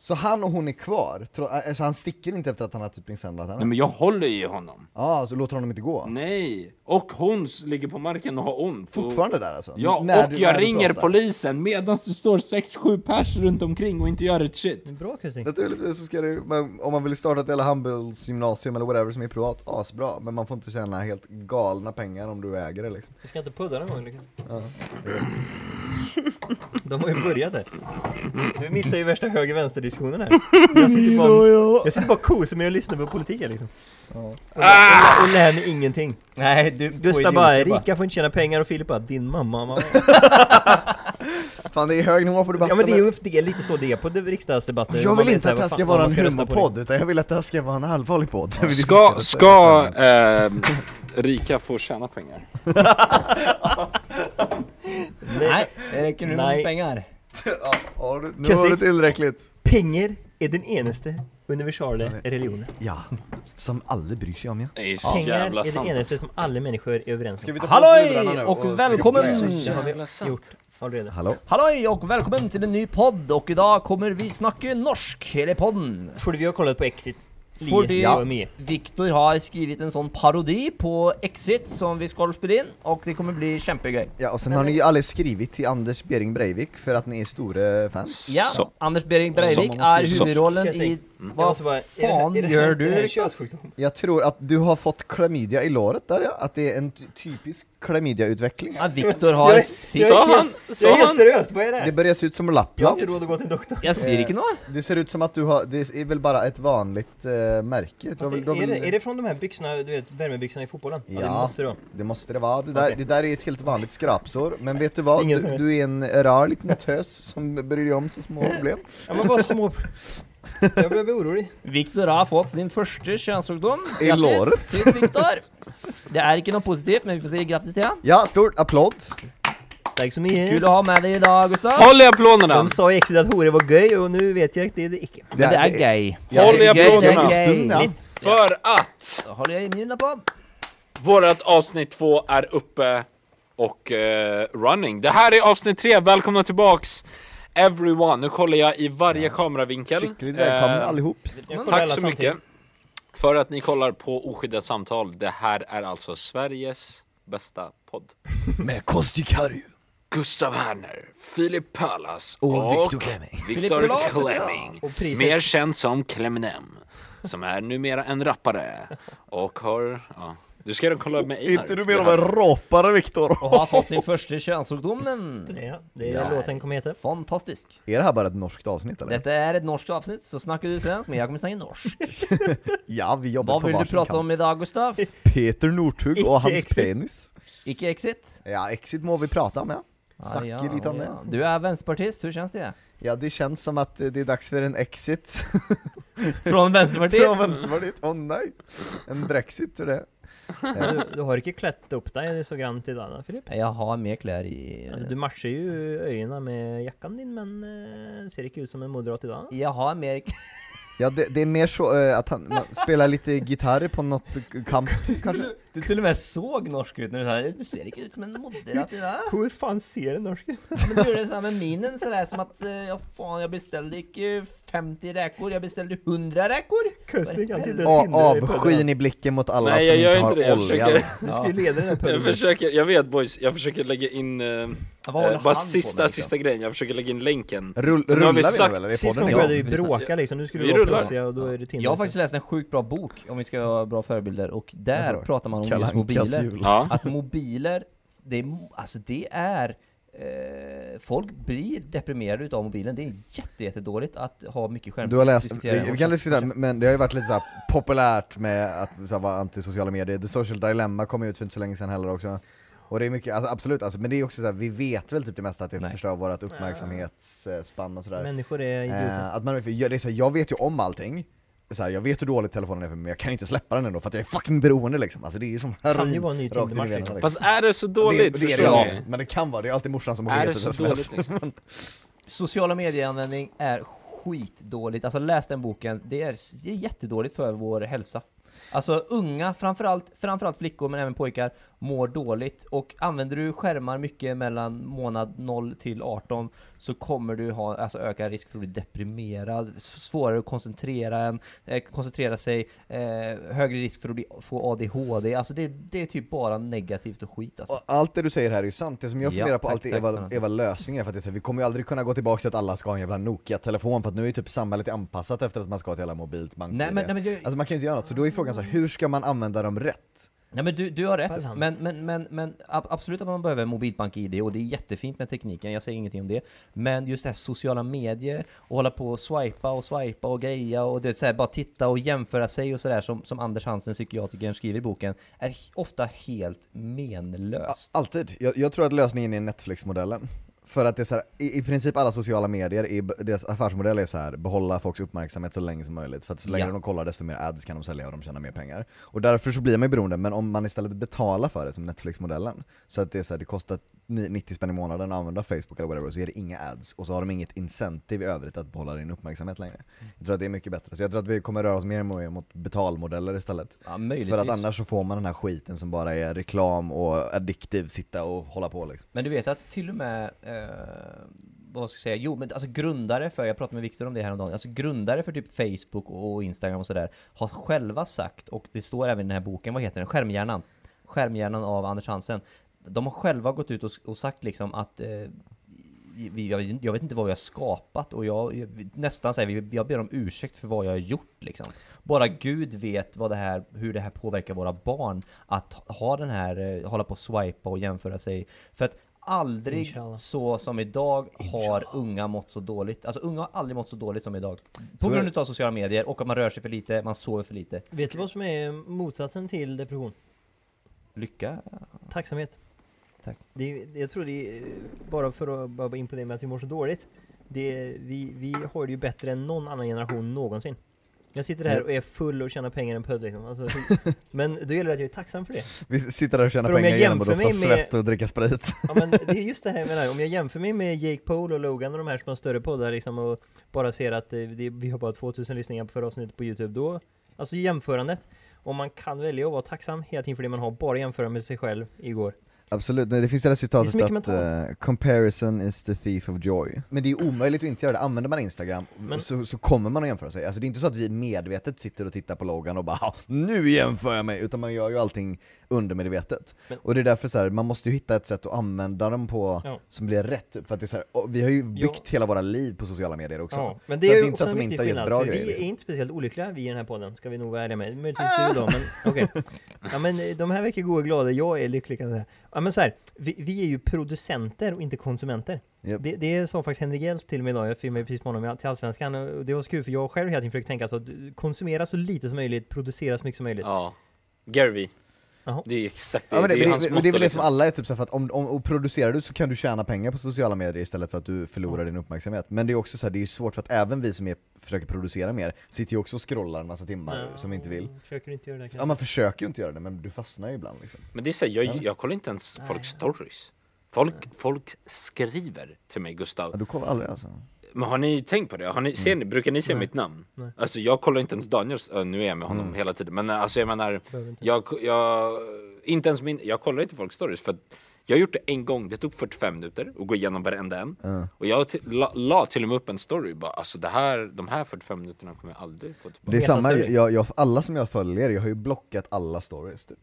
Så han och hon är kvar? Tro- Alltså han sticker inte efter att han har typ misshandlat henne? Nej men jag håller i honom. Ja, så låter honom inte gå? Nej. Och hon ligger på marken och har ont. Och- Fortfarande där alltså? Ja, När och du- jag du ringer pratar? polisen medan det står 6-7 pers runt omkring och inte gör ett shit. Bra kusin. Naturligtvis så ska det men om man vill starta ett jävla handbollsgymnasium eller whatever som är privat, asbra. Men man får inte tjäna helt galna pengar om du äger det liksom. Vi ska inte pudda någon gång Lukas. De har ju börjat där. Du missar ju värsta höger-vänster-diskussionen här. Jag sitter bara, jag sitter bara kosar mig och lyssnar på politiken liksom. Och, lär, och lär mig ingenting. Nej, du Gustav bara, rika får inte tjäna pengar och Filip bara, din mamma, mamma. Fan det är hög nivå på debatten. Ja men det är ju det är lite så det är på riksdagsdebatter. jag vill inte att det här ska vara en humorpodd, utan jag vill att det här ska vara en allvarlig podd. vi Ska, ska eh, rika få tjäna pengar? Nej, det räcker nu med pengar. ja, har du, nu har du tillräckligt. Pengar är den enaste universala religionen. Ja, som alla bryr sig om ja. Det är så Pengar jävla är det sant enaste som alla människor är överens Ska om. vi ta på oss lurarna Halloj nu och välkommen! Det har vi Jävla sant. gjort allerede. Hallå? Halloj och välkommen till en ny podd och idag kommer vi snacka norsk hela podden. För vi har kollat på Exit. Fordi Mie. Victor har skrivit en sån parodi på Exit som vi ska spela in och det kommer bli kämpegrej. Ja, och sen har ni ju alla skrivit till Anders Bering Breivik för att ni är stora fans. Ja, Så. Anders Bering Breivik Så. är Så. huvudrollen Kan jag i... det det här- gör är det du? Jag tror att du har fått klamydia i låret där ja, att det är en ty- typisk klamydia-utveckling. Ja, Victor har sitt... Sa han? Jag Sa är helt han? seriöst, vad är det Det börjar se ut som Jag har Lappland. inte råd att gå till doktorn. Jag ser inte något. Det ser ut som att du har, det är väl bara ett vanligt eh, märke? Du har väl- du har Är väl- det, är det från de här byxorna, du vet, värmebyxorna i fotbollen? Ja, det Ja. måste det vara. Det måste det vara. Det där, Okej. det där är ett helt vanligt skrapsår. Men vet du vad? Ingen Du, vet. du är en rar liten tös som bryr dig om så små problem. Ja men bara små... Jag börjar bli orolig. Victor har fått sin första könssjukdom. I låret. till Victor. Det är inte något positivt, men vi får säga grattis till honom. Ja, stort applåd! Tack så mycket. Kul att ha med dig idag Gustav. Håll i applåderna! De sa i Exit att horor var göj och nu vet jag att det är det icke. Men det är gay. Håll i applåderna. det är en stund, ja. För att Då håller jag i min applåd. vårat avsnitt två är uppe och eh, running. Det här är avsnitt tre, välkomna tillbaks everyone. Nu kollar jag i varje kameravinkel. Skickligt välkomna Eh, allihop. Tack så samtidigt. mycket för att ni kollar på Oskyddat samtal. Det här är alltså Sveriges bästa podd. Med Kostik Harju. Gustav Werner, Filip Pölas Och och, Victor Klemming. Victor Mer känd som Kleminem. Som är numera en rappare. Och har, ja. Du ska kolla med Einar. Inte du mer om en råpare Viktor? Och har fått sin första könssjukdomen. Ja, det är Ja. låten kommer heta. Fantastisk. Är det här bara ett norskt avsnitt eller? Detta är ett norskt avsnitt, så snackar du svensk, men jag kommer snacka norsk. Ja, vi jobbar Vad på vill du prata kant. om idag Gustav? Peter Northug och hans exit. penis. Icke exit? Ja, exit må vi prata om ja. Ah, Snacka ja, lite om det. ja. Du är vänsterpartist, hur känns det? Ja, det känns som att det är dags för en exit Från Vänsterpartiet? från Vänsterpartiet. Åh nej! En Brexit, hur det? Du, du har inte klätt upp dig så grann till denna Filip? Jag har mer kläder i... Alltså, du matchar ju ögonen med jackan din men eh, ser inte ut som en moderat idag. Jag har mer... Ja det, det är mer så eh, att han spelar lite gitarr på något kamp kanske? Du till och med såg norsk ut när du sa Du ser inte ut som en moderat idag. Hur fan ser en norsk ut? Men du gjorde så här med minen sådär som att eh, ja, fan, jag beställde inte 50 räkor, jag beställde 100 räkor. Kusting han sitter och. Avskyn i blicken mot alla Nej, som jag gör inte har inte det. Jag olja försöker- liksom. Du ska ju leda den här podden. Jag försöker, jag vet boys, jag försöker lägga in, eh, eh, bara sista, med, sista grejen, jag försöker lägga in länken. Rull, nu har rullar vi vi sagt nu eller? Sist gång igång? började vi bråka liksom, nu skulle Vi vi vara rullar. och då är det Tinder Jag har faktiskt läst en sjukt bra bok, om vi ska ha bra förebilder, och där Alltså, pratar man om Ankas mobiler. Ja. Att mobiler, det är, alltså det är eh, folk blir deprimerade utav mobilen, det är jätte, jättedåligt att ha mycket skärm. Du har läst, vi kan diskutera, men det har ju varit lite så här populärt med att så här, vara anti-sociala medier, The Social Dilemma kom ut för inte så länge sedan heller också Och det är mycket, alltså, absolut, alltså, men det är också så här, vi vet väl typ det mesta att det Nej. förstör vårt uppmärksamhetsspann och sådär Människor är idioter. eh, att man, det är så här, jag vet ju om allting så här, jag vet hur dåligt telefonen är för mig, men jag kan ju inte släppa den ändå för att jag är fucking beroende liksom, alltså det är som Kan ju heroin vara en ny Tindermatch, liksom. liksom. Fast är det så dåligt? det, det är det, ja, men det kan vara, det är alltid morsan som har gett ett sms dåligt liksom? Sociala medieanvändning är skitdåligt, alltså läs den boken, det är, det är jättedåligt för vår hälsa. Alltså unga, framförallt, framförallt flickor men även pojkar, mår dåligt. Och använder du skärmar mycket mellan månad 0 till 18 så kommer du ha alltså ökad risk för att bli deprimerad, svårare att koncentrera, en, eh, koncentrera sig, eh, högre risk för att bli, få ADHD, alltså det, det är typ bara negativt och skit alltså. Och allt det du säger här är ju sant, det som jag Ja, funderar på tack, alltid är tack lösningen är för att det är så här, vi kommer ju aldrig kunna gå tillbaka till att alla ska ha en jävla Nokia-telefon för att nu är typ samhället anpassat efter att man ska ha ett jävla mobilt bank Nej men, nej, men, jag, Alltså man kan ju inte göra något, så då är frågan så här, hur ska man använda dem rätt? Nej men du, du har rätt, Balans. men, men, men, men ab- absolut att man behöver mobilbank-id och det är jättefint med tekniken, jag säger ingenting om det Men just det här sociala medier, och hålla på och swipa och swipa och greja och det, så här, bara titta och jämföra sig och sådär som, som Anders Hansen, psykiatrikern, skriver i boken Är ofta helt menlöst Alltid. Jag, jag tror att lösningen är Netflix-modellen. För att det är så här, i, i princip alla sociala medier, är, deras affärsmodell är så här, behålla folks uppmärksamhet så länge som möjligt. För att så länge Ja. de kollar desto mer ads kan de sälja och de tjänar mer pengar. Och därför så blir man ju beroende, men om man istället betalar för det som Netflix-modellen, så att det är så här, det kostar ni- 90 spänn i månaden att använda Facebook eller whatever, så är det inga ads, och så har de inget incentive i övrigt att behålla din uppmärksamhet längre. Jag tror att det är mycket bättre. Så jag tror att vi kommer röra oss mer och mer mot betalmodeller istället. Ja För att annars så får man den här skiten som bara är reklam och addiktiv, sitta och hålla på liksom. Men du vet att till och med, eh, Eh, vad ska jag säga, jo men alltså grundare för, jag pratade med Viktor om det här om dagen, alltså grundare för typ Facebook och Instagram och sådär har själva sagt, och det står även i den här boken, vad heter den? Skärmhjärnan. Skärmhjärnan av Anders Hansen. De har själva gått ut och, och sagt liksom att eh, vi, jag, vet- jag vet inte vad vi har skapat och jag, jag nästan säger jag ber om ursäkt för vad jag har gjort liksom. Bara Gud vet vad det här, hur det här påverkar våra barn att ha den här, eh, hålla på och swipa och jämföra sig. För att aldrig Inshallah. så som idag har unga mått så dåligt. Alltså unga har aldrig mått så dåligt som idag. På Så grund av sociala medier och att man rör sig för lite, man sover för lite. Vet du vad som är motsatsen till depression? Lycka? Tacksamhet. Tack. Det jag tror det är, bara för att bara in på det med att vi mår så dåligt. Det vi, vi har det ju bättre än någon annan generation någonsin. Jag sitter här och är full och tjänar pengar i en pödd liksom. Alltså, men då gäller det att jag är tacksam för det. Vi sitter där och tjänar pengar genom att dofta svett och dricka sprit. Ja men det är just det här jag menar, om jag jämför mig med Jake Paul och Logan och de här som har större poddar liksom och bara ser att eh, det, vi har bara 2000 lyssningar på förra avsnittet på Youtube, då, alltså jämförandet, om man kan välja att vara tacksam hela tiden för det man har, bara jämföra med sig själv igår. Absolut, Nej, det finns det där Det är citatet så mycket att eh, 'comparison is the thief of joy' Men det är omöjligt att inte göra det, använder man Instagram Men- så, så kommer man att jämföra sig. Alltså det är inte så att vi medvetet sitter och tittar på Logan och bara "Ha, 'Nu jämför jag mig' utan man gör ju allting undermedvetet. Men- och det är därför så här, man måste ju hitta ett sätt att använda dem på Ja. som blir rätt, för att det är så här, vi har ju byggt Ja. hela våra liv på sociala medier också. Ja, men Så det är det är inte så att de inte har gett bra grejer, vi liksom. är inte speciellt olyckliga vi i den här podden, ska vi nog vara ärliga med. Möjligtvis du då, men okej. Ja men eh, de här verkar goda och glada, jag är lycklig kan jag säga. Ja men så här, vi, vi är ju producenter och inte konsumenter. Japp. Det, det sa faktiskt Henrik Hjelt till mig idag, jag filmade precis med honom till Allsvenskan och det var så kul för jag själv hela tiden försöker tänka så att konsumera så lite som möjligt, producera så mycket som möjligt. Ja. Garvey. Det är exakt det, Ja, men det, det är hans det, motto det är väl det liksom. som alla är, typ så för att om, om och producerar du så kan du tjäna pengar på sociala medier istället för att du förlorar din uppmärksamhet. Men det är också så här, det är svårt för att även vi som är, försöker producera mer, sitter ju också och scrollar en massa timmar som vi inte vill. Försöker inte göra det Ja man försöker ju inte göra det, men du fastnar ju ibland liksom. Men det är så här, jag, jag kollar inte ens folks stories. Folk, folk skriver till mig, Gustav. Ja, du kollar aldrig alltså? Men har ni tänkt på det? Har ni, ser ni, brukar ni se mitt namn? Nej. Alltså jag kollar inte ens Daniels, äh, nu är jag med honom hela tiden, men alltså jag menar, jag, jag, inte ens min, jag kollar inte folks stories för att jag har gjort det en gång, det tog 45 minuter att gå igenom varenda en. Och jag till, la, la till och med upp en story bara, alltså det här, de här 45 minuterna kommer jag aldrig få tillbaka. Det är samma, jag, jag, alla som jag följer, jag har ju blockat alla stories typ.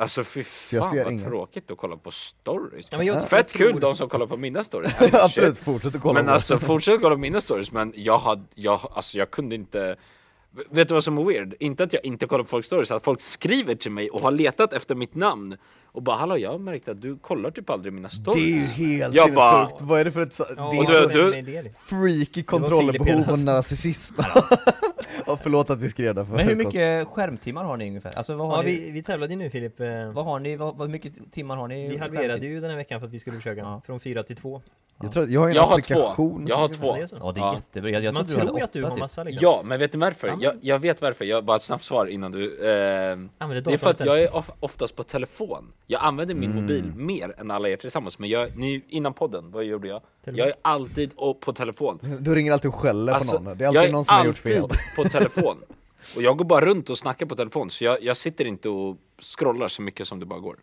Alltså fy jag fan ser vad inga- tråkigt att kolla på stories. Ja, men jag- Fett jag kul de som kollar på mina stories. Absolut, fortsätt att kolla Men på alltså fortsätt kolla på mina stories, men jag hade, jag, alltså jag kunde inte Vet du vad som är weird? Inte att jag inte kollar på folks stories, att folk skriver till mig och har letat efter mitt namn och bara hallå jag har märkt att du kollar typ aldrig mina stories Det är ju helt Jag bara- vad är det för ett Ja, det är du- du- det. freaky kontrollbehov och narcissism. ja, förlåt att vi skrev det. För Men hur mycket skärmtimmar har ni ungefär? Alltså vad har Ja, ni? vi, vi tävlade ju nu Filip. eh, Vad har ni? Vad, vad mycket timmar har ni? Vi halverade ju den här veckan för att vi skulle försöka, Ja. från fyra till två. Jag, tror, att- jag har en Jag har applikation. två. Jag har två. Ja det är Ja. jättebra, jag, jag Man tror hade att du har typ. massa liksom. Ja, men vet du varför? Jag, jag vet varför, jag, bara ett snabbt svar innan du eh, Det är för att jag är of, oftast på telefon Jag använder min Mm. mobil mer än alla er tillsammans Men jag, ni, innan podden, vad gjorde jag? Telefon. Jag är alltid på telefon Du ringer alltid och skäller Alltså, på någon. Det är alltid jag är någon som har gjort fel. alltid på telefon Och jag går bara runt och snackar på telefon Så jag, jag sitter inte och scrollar så mycket som det bara går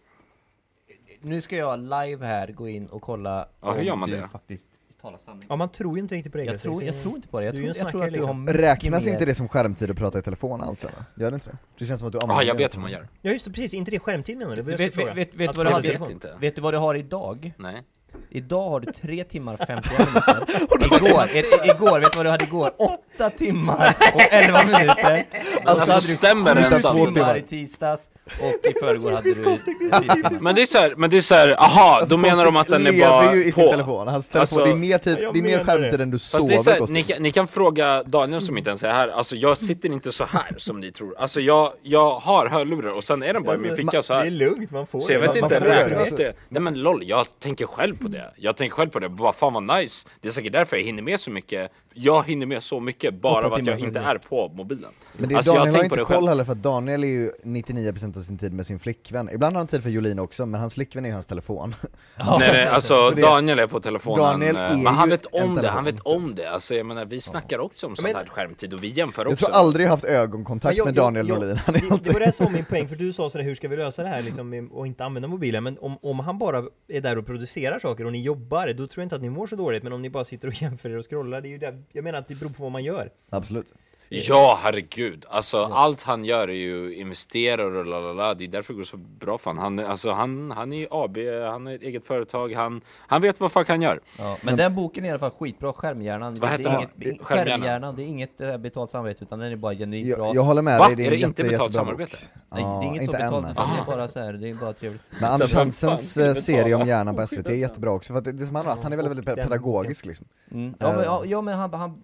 Nu ska jag live här gå in och kolla Ja, hur om gör man du det? faktiskt talar sanning. Ja, man tror ju inte riktigt på det. Jag tror, jag tror inte på det, jag Du tror, jag tror att du har liksom. mycket Räknas inte det som skärmtid att prata i telefon alls eller? Gör det inte det? Det känns som att du Ja, använder jag det. vet hur man gör Ja just det, precis, inte det skärmtid menar du? Vet, jag vet, vet, vet, vad du har, vet inte. vet du vad du har idag? Nej Idag har du 3 timmar 51 minuter Igår, i, igår, vet du vad du hade igår? 8 timmar och 11 minuter. Alltså, du stämmer det ens Två timmar. i tisdags och i förrgår hade du 4 timmar. Men det är såhär, men det är såhär, aha, Alltså, då menar de att den är bara ju i sin på. telefon, hans telefon, Alltså- det är mer, tid, jag det är mer skärmtid det. än du Fast sover det är så här, ni, kan, ni kan fråga Daniel som inte ens är här, alltså jag sitter inte så här som ni tror. Alltså jag, jag har hörlurar och sen är den bara i min ficka så Det är här lugnt, man får Så jag det. vet Man- inte, räknas det. Nej men LOL, jag tänker själv på det. Jag tänker själv på det, bara fan vad nice. Det är säkert därför jag hinner med så mycket Jag hinner med så mycket bara av att jag inte är på mobilen Men det är Alltså, jag Daniel har inte koll heller för att Daniel är ju 99% av sin tid med sin flickvän. Ibland har han tid för Jolin också, men hans flickvän är ju hans telefon. Nej, nej alltså Daniel är på telefonen Daniel eh, är Men han vet om det, han vet om det Alltså jag menar vi snackar också om sånt här skärmtid och vi jämför Jag också tror aldrig jag haft ögonkontakt med jag- Daniel jag- är Det, var det som var min poäng, för du sa sådär, hur ska vi lösa det här liksom, och inte använda mobilen? Men om, om han bara är där och producerar saker och ni jobbar, då tror jag inte att ni mår så dåligt. Men om ni bara sitter och jämför er och scrollar, det är ju det, jag menar att det beror på vad man gör. Absolut. Ja, herregud. Alltså allt han gör är ju investerar och lalala. Det är därför det går så bra för han. Alltså, han, han är ju AB, han har ett eget företag, han, han vet vad fuck han gör. Ja, men den boken är i alla fall skitbra, Skärmhjärnan. Vad det heter är den? inget, Skärmhjärnan. Skärmhjärnan, det är inget äh, betalt samarbete utan den är bara genuint bra. Jag, jag håller med dig, det är, Är det en inte jätte, betalt samarbete? Nej, det är Ja, inget så betalt utan det är bara så här, det är bara trevligt. Men Anders Hansens eh, serie om hjärnan på SVT är jättebra också, för att det, det är som han, att han är väldigt, väldigt pedagogisk liksom. Mm. Ja, men, Eh. ja, ja, men han, han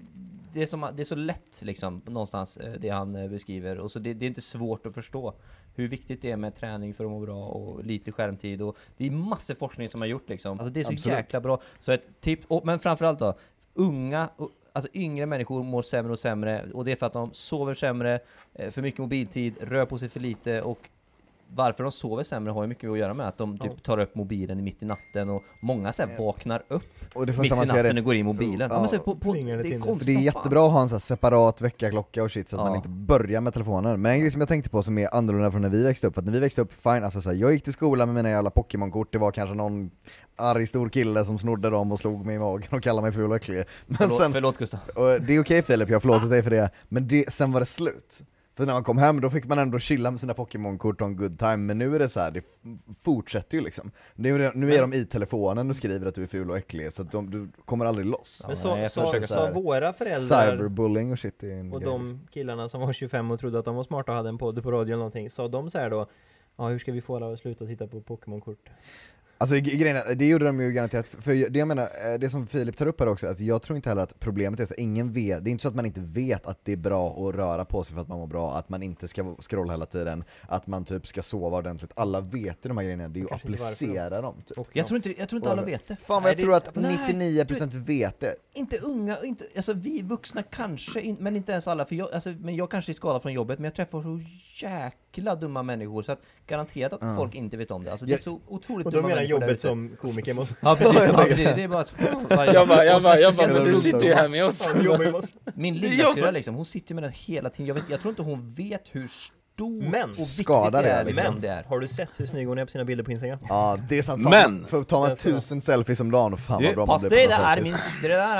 det, är som, det är så lätt liksom, någonstans, eh, det han eh, beskriver. Och så det, det är inte svårt att förstå hur viktigt det är med träning för att må bra och lite skärmtid. Och det är massor forskning som har gjort liksom. Alltså det är så Absolut. jäkla bra. Så ett tips, och, men framförallt då, unga, och- alltså yngre människor mår sämre och sämre. Och det är för att de sover sämre, eh, för mycket mobiltid, rör på sig för lite och varför de sover sämre har ju mycket att göra med att de typ tar upp mobilen i mitt i natten och många så här vaknar upp Och det mitt i natten är och går in i mobilen. Ja, Ja. så på, på, det är konstigt det är jättebra att ha en här separat väckarklocka och shit så att Ja. man inte börjar med telefonen. Men en grej som jag tänkte på som är annorlunda från när vi växte upp, för att när vi växte upp, fine, alltså så här, jag gick till skolan med mina jävla Pokémon-kort, det var kanske någon arg stor kille som snodde dem och slog mig i magen och kallade mig ful och äcklig. Men Förlåt, sen, förlåt Gustav. och det är okej Filip, jag har förlåtit dig för det, men det, sen var det slut. För när man kom hem då fick man ändå chilla med sina Pokémon-kort och en good time, men nu är det så här, det fortsätter ju liksom. Nu är, det, nu är de i telefonen och skriver att du är ful och äcklig, så att de, du kommer aldrig loss. Men så, så, så, så här, våra föräldrar Cyberbullying och shit är en och grej, de liksom. killarna som var 25 och trodde att de var smarta och hade en podd på radio eller någonting, sa de så här då Ja hur ska vi få alla att sluta titta på Pokémon-kort? Alltså grejen är, det gjorde de ju garanterat, för det jag menar, eh, det som Filip tar upp här också, alltså jag tror inte heller att problemet är så ingen vet, det är inte så att man inte vet att det är bra att röra på sig för att man mår bra, att man inte ska scrolla hela tiden, att man typ ska sova ordentligt, alla vet ju de här grejerna, det är ju att applicera dem typ. Jag tror inte, jag tror inte alla vet det. Fan vad jag tror att nej, 99% vet det. Inte unga, inte, alltså vi vuxna kanske, in, men inte ens alla, för jag, alltså, men jag kanske är skadad från jobbet, men jag träffar så jäkla dumma människor så att garanterat att folk inte vet om det. Alltså det är Jag- så otroligt dumma menar människor jobbet som komiker måste... Ja precis, ja, precis, det är bara att... Jag bara, jag bara, jag bara, men du sitter ju här med oss. Min lillasyrra liksom, hon sitter med den hela tiden. Jag, vet, jag tror inte hon vet hur stor Men- och Skadar det är. liksom. Liksom, det är. Har du sett hur snygg hon är på sina bilder på Instagram? Ja det är sant, fan, Men- för tar man tusen selfies om dagen, fan vad bra man blir dig på där, selfies. min syster är där!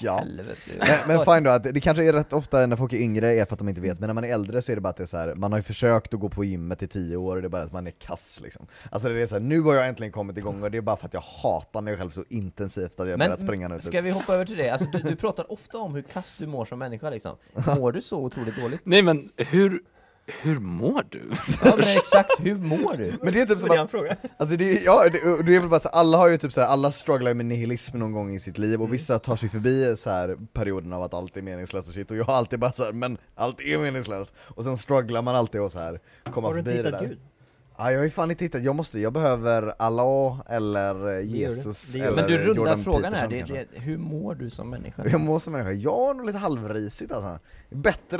Ja. Men, men fine då, att det kanske är rätt ofta när folk är yngre är för att de inte vet, men när man är äldre så är det bara att det är så här, man har ju försökt att gå på gymmet i tio år och det är bara att man är kass liksom. Alltså det är så här, nu har jag äntligen kommit igång och det är bara för att jag hatar mig själv så intensivt att jag börjat springa nu typ. ska vi hoppa över till det? Alltså, du, du pratar ofta om hur kass du mår som människa liksom. Mår du så otroligt dåligt? Nej men hur, hur mår du? Ja men exakt, hur mår du? Men det är typ som att. Alltså det, är- ja, det, det är väl bara så, alla har ju typ så här, alla strugglar med nihilism någon gång i sitt liv och vissa tar sig förbi så här perioden av att allt är meningslöst och shit och jag har alltid bara så här, men allt är meningslöst och sen strugglar man alltid och så här komma Har du förbi inte det hittat där. Gud? Ja, jag har ju fan inte hittat, jag måste, jag behöver Allah eller eh, du. Jesus Det gör eller du. Men du rundar Jordan frågan här, Peterson det, kanske. det, hur mår du som människa? Jag mår som människa, jag har nog lite halvrisigt alltså. Bättre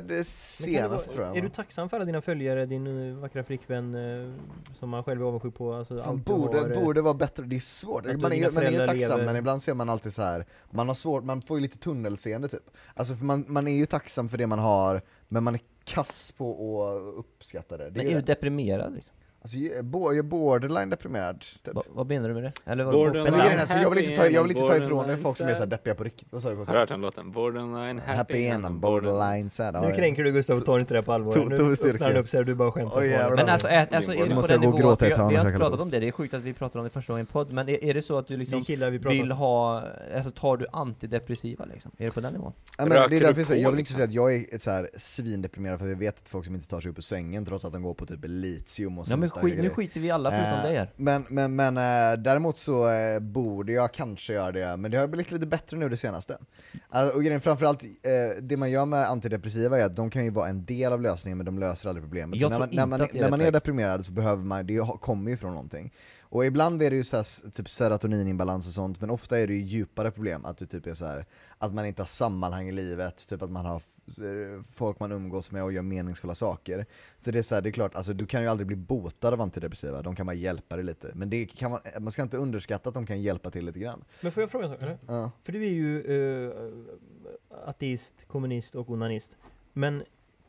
det det senaste vara- tror jag. Är du tacksam för alla dina följare, din eh, vackra flickvän eh, som man själv är avundsjuk på? Alltså, Fan, allt du borde, har, borde vara bättre, det är svårt. Man är, man är tacksam lever- men ibland ser man alltid så här. man har svårt, man får ju lite tunnelseende typ. Alltså för man, man är ju tacksam för det man har, men man är kass på att uppskatta det. det Men är är du deprimerad liksom? Alltså, jag är borderline deprimerad. Typ. Va, vad menar du med det? Eller vad, Borderline. Vad- grejen är att för jag vill inte ta, jag vill inte ta ifrån Borderline folk som är så här sad. deppiga på riktigt. Vad sa du? Har du hört den låten? Borderline happy, Happy and I'm borderline sad. Nu kränker du Gustav och tar inte det på allvar. Nu öppnar han upp sig och du bara skämtar jävlar. honom. Men alltså, är, alltså är Måste det på jag den gå och nivån, vi har inte pratat om det, det är sjukt att vi pratar om det första gången i en podd, men är, är det så att du liksom vill ha, alltså tar du antidepressiva liksom? Är det på den nivån? Ja, men det är därför jag, vill inte liksom? säga att jag är ett så här svindeprimerad för att jag vet att folk som inte tar sig upp ur sängen trots att de går på typ litium och Ja skit, nu skiter vi alla förutom Eh, dig här. Men, men, men eh, däremot så eh, borde jag kanske göra det, men det har blivit lite bättre nu det senaste. Alltså, och grejen framförallt, eh, det man gör med antidepressiva är att de kan ju vara en del av lösningen men de löser aldrig problemet. När man, när man, det är när man är deprimerad så behöver man, det kommer ju från någonting. Och ibland är det ju så här, typ serotoninimbalans och sånt, men ofta är det ju djupare problem, att det typ är så här, att man inte har sammanhang i livet, typ att man har folk man umgås med och gör meningsfulla saker. Så det är så här, det är klart, alltså du kan ju aldrig bli botad av antidepressiva, de kan bara hjälpa dig lite. Men det kan man, man ska inte underskatta att de kan hjälpa till lite grann. Men får jag fråga en sak eller? Ja. För du är ju uh, ateist, kommunist och onanist. Men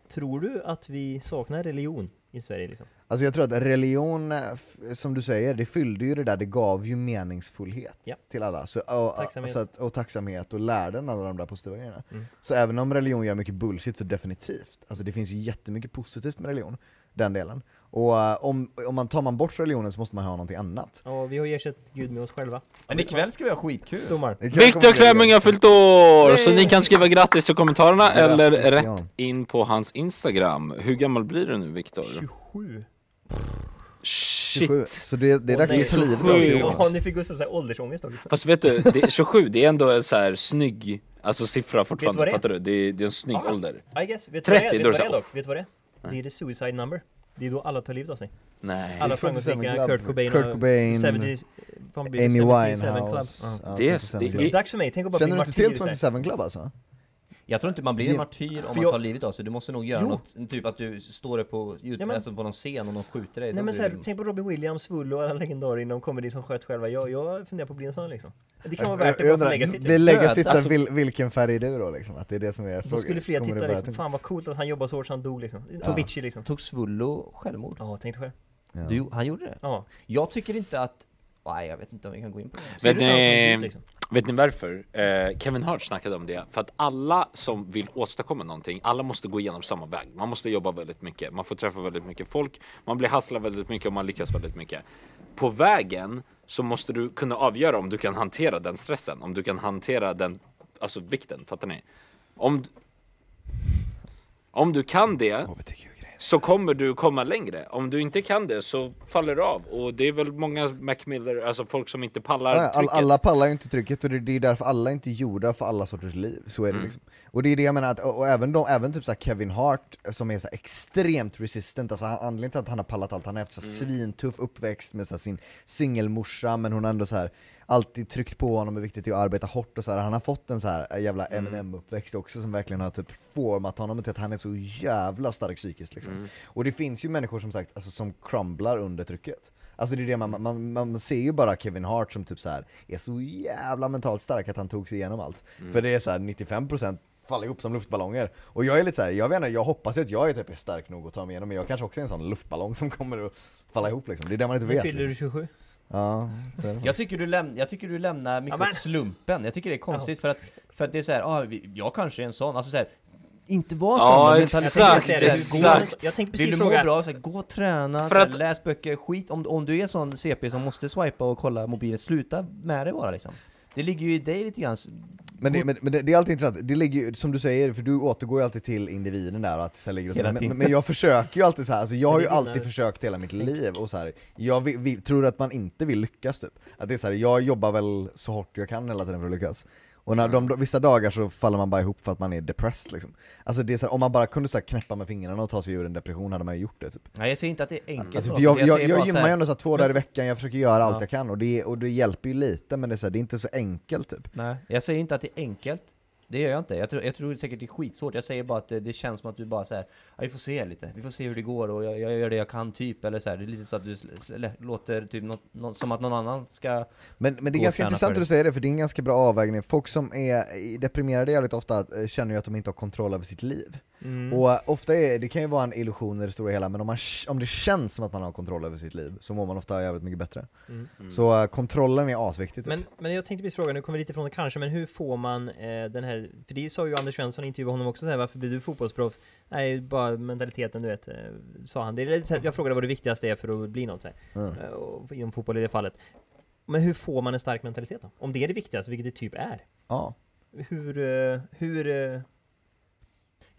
tror du att vi saknar religion i Sverige liksom? Alltså jag tror att religion, som du säger, det fyllde ju det där, det gav ju meningsfullhet Ja. till alla. Så, och, Tacksamhet. Så att, och tacksamhet och lärden alla de där positiva grejerna. Mm. Så även om religion gör mycket bullshit så definitivt, alltså det finns ju jättemycket positivt med religion, den delen. Och eh, om, om man tar man bort religionen så måste man ha någonting annat. Ja, vi har ersatt Gud med oss själva. Men ikväll ska vi ha skitkul! Domar. Viktor. Klemming har fyllt år! Så ni kan skriva grattis i kommentarerna eller rätt in på hans Instagram. Hur gammal blir du nu Viktor? 27. Shit! 27. Så det, det är dags att ta livet av sjukt. sig. Ja, ni fick Gustav såhär åldersångest också. Fast vet du, det, 27 det är ändå en så här snygg Alltså siffra fortfarande, vad det är? fattar du? Det är, det är en snygg Ja. ålder I guess. Vet du vad det 30, är? Vet vad det är så- dock? Vet du vad det är? Det är the suicide number. Det är då alla tar livet av sig. Nej Alla 27 framgångsrika, Club. Kurt Cobain, Kurt Cobain, 70, fan, blir det Amy 77 Club. Winehouse. Ja. Ja, Det är- 27 det är- Så det är dags för mig, tänk att bara Känner bli du inte till martyr. så här. 27 Club alltså? Jag tror inte man blir en martyr om man jag- tar livet av sig, du måste nog göra Jo. något, typ att du står upp på, Ja, men- alltså på någon scen och någon skjuter dig Nej då men så här, tänk på Robbie Williams, Svullo och alla legendarer inom comedy som sköt själva. Jag, jag funderar på att bli en sån liksom. Det kan vara värt det bara för undrar, legacyt. Blir legacyt Död, så vil, vilken färg är du då liksom? Att det är det som är Då frågan? skulle fler titta det liksom, fan vad coolt att han jobbar så hårt så han dog liksom. Avicii liksom. Tog Svullo självmord? Ja, tänk dig själv. Ja. Du, han gjorde det? Ja. Jag tycker inte att, nej jag vet inte om vi kan gå in på det Ser Vet du dog, liksom? Vet ni varför? Eh, Kevin Hart snackade om det, för att alla som vill åstadkomma någonting, alla måste gå igenom samma väg. Man måste jobba väldigt mycket, man får träffa väldigt mycket folk, man blir hasslad väldigt mycket och man lyckas väldigt mycket. På vägen så måste du kunna avgöra om du kan hantera den stressen, om du kan hantera den, alltså vikten, fattar ni? Om, om du kan det, HBTQ så kommer du komma längre. Om du inte kan det så faller du av. Och det är väl många Mac Miller, alltså folk som inte pallar all, trycket. alla pallar ju inte trycket och det, det är därför alla är inte gjorda för alla sorters liv, så är det Mm. liksom. Och det är det jag menar, att, och, även, de, även typ så Kevin Hart som är så extremt resistant, alltså han, anledningen till att han har pallat allt, han har haft så här Mm. svintuff uppväxt med så sin singelmorsa, men hon har ändå så här alltid tryckt på honom hur viktigt det är att arbeta hårt och så här. han har fått en så här jävla Mm. Eminem-uppväxt också som verkligen har typ format honom till att han är så jävla stark psykiskt liksom. Mm. Och det finns ju människor som sagt, alltså, som crumblar under trycket. Alltså det är det man, man, man ser ju bara Kevin Hart som typ så här är så jävla mentalt stark att han tog sig igenom allt. Mm. För det är så här 95% faller ihop som luftballonger. Och jag är lite så här, jag vet inte, jag hoppas ju att jag är typ stark nog att ta mig igenom, men jag kanske också är en sån luftballong som kommer att falla ihop liksom. Det är det man inte Nu vet. fyller du liksom. 27. Ja, så är det. Jag tycker, du läm- jag tycker du lämnar mycket Ja, men- åt slumpen, jag tycker det är konstigt för att, för att det är såhär, ah, vi- jag kanske är en sån, alltså såhär inte vara sån Ja, exakt, mentaliteten är exakt, gå-. Jag tänkte precis fråga. bra, så här, gå och träna, För så här, att- läs böcker, skit om, om du är sån CP som måste swipa och kolla mobilen, sluta med det bara liksom Det ligger ju i dig lite grann, Men, det, men, men det, det är alltid intressant, det ligger ju, som du säger, för du återgår ju alltid till individen där och att det så här ligger och så, Hela men, tiden. men jag försöker ju alltid så här, alltså jag har ju alltid försökt hela mitt liv och så här, jag vill, vill, tror att man inte vill lyckas typ. Att det är så här, jag jobbar väl så hårt jag kan hela tiden för att lyckas. Och när de, vissa dagar så faller man bara ihop för att man är depressed liksom. Alltså det är så här, om man bara kunde så här knäppa med fingrarna och ta sig ur en depression hade man ju gjort det typ. nej jag säger inte att det är enkelt Alltså, för något jag, jag, jag, så gymmar ju ändå så här två dagar i veckan, jag försöker göra allt Ja. jag kan och det, och det hjälper ju lite men det är, så här, det är inte så enkelt typ. Nej, jag säger inte att det är enkelt Det gör jag inte, jag tror, jag tror säkert det är skitsvårt. Jag säger bara att det, det känns som att du bara säger ja, vi får se lite, vi får se hur det går och jag, jag gör det jag kan typ. Eller så här, det är lite så att du låter typ något, något, som att någon annan ska Men, men det är ganska intressant att du säger det, för det är en ganska bra avvägning. Folk som är deprimerade jävligt ofta eh, känner ju att de inte har kontroll över sitt liv. Mm. Och eh, ofta är det kan ju vara en illusion i det stora hela, men om, man, om det känns som att man har kontroll över sitt liv så mår man ofta jävligt mycket bättre. Mm. Så eh, kontrollen är asviktig typ. Men, men jag tänkte precis fråga, nu kommer vi lite från det kanske, men hur får man eh, den här, för det sa ju Anders Svensson i intervjuade honom också så här, varför blir du fotbollsproffs? Nej, bara mentaliteten du vet, eh, sa han. Det är här, jag frågade vad det viktigaste är för att bli något så här, Mm. eh, och, inom fotboll i det fallet. Men hur får man en stark mentalitet då? Om det är det viktigaste, vilket det typ är. Ja. Hur, hur,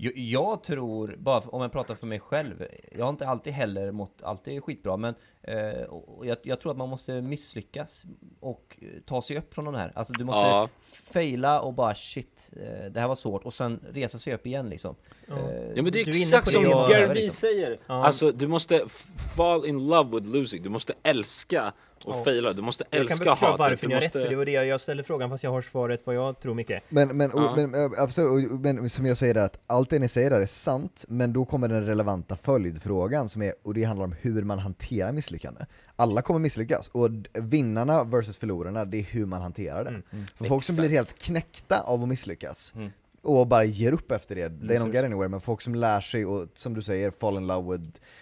Jag, jag tror, bara för, om jag pratar för mig själv, jag har inte alltid heller mått alltid skitbra, men eh, jag, jag tror att man måste misslyckas och eh, ta sig upp från den här. Alltså du måste Ja. faila och bara shit, eh, det här var svårt, och sen resa sig upp igen liksom. Ja. Eh, Ja men det är exakt som Gary liksom. säger. Ja. Alltså du måste fall in love with losing. Du måste älska och Ja. faila. Du måste jag kan älska väl förklara hatet. varför Du ni har rätt, måste... för det var det jag, jag ställde frågan fast jag har svaret vad jag tror mycket. Men, men, och, Ja. men äh, absolut, och, men som jag säger att allt det ni säger där är sant, men då kommer den relevanta följdfrågan som är, och det handlar om hur man hanterar misslyckande. Alla kommer misslyckas, och vinnarna versus förlorarna, det är hur man hanterar det. Mm, För folk som blir helt knäckta av att misslyckas, Mm. och bara ger upp efter det, they don't get anywhere, men folk som lär sig och som du säger, fall in love with eh,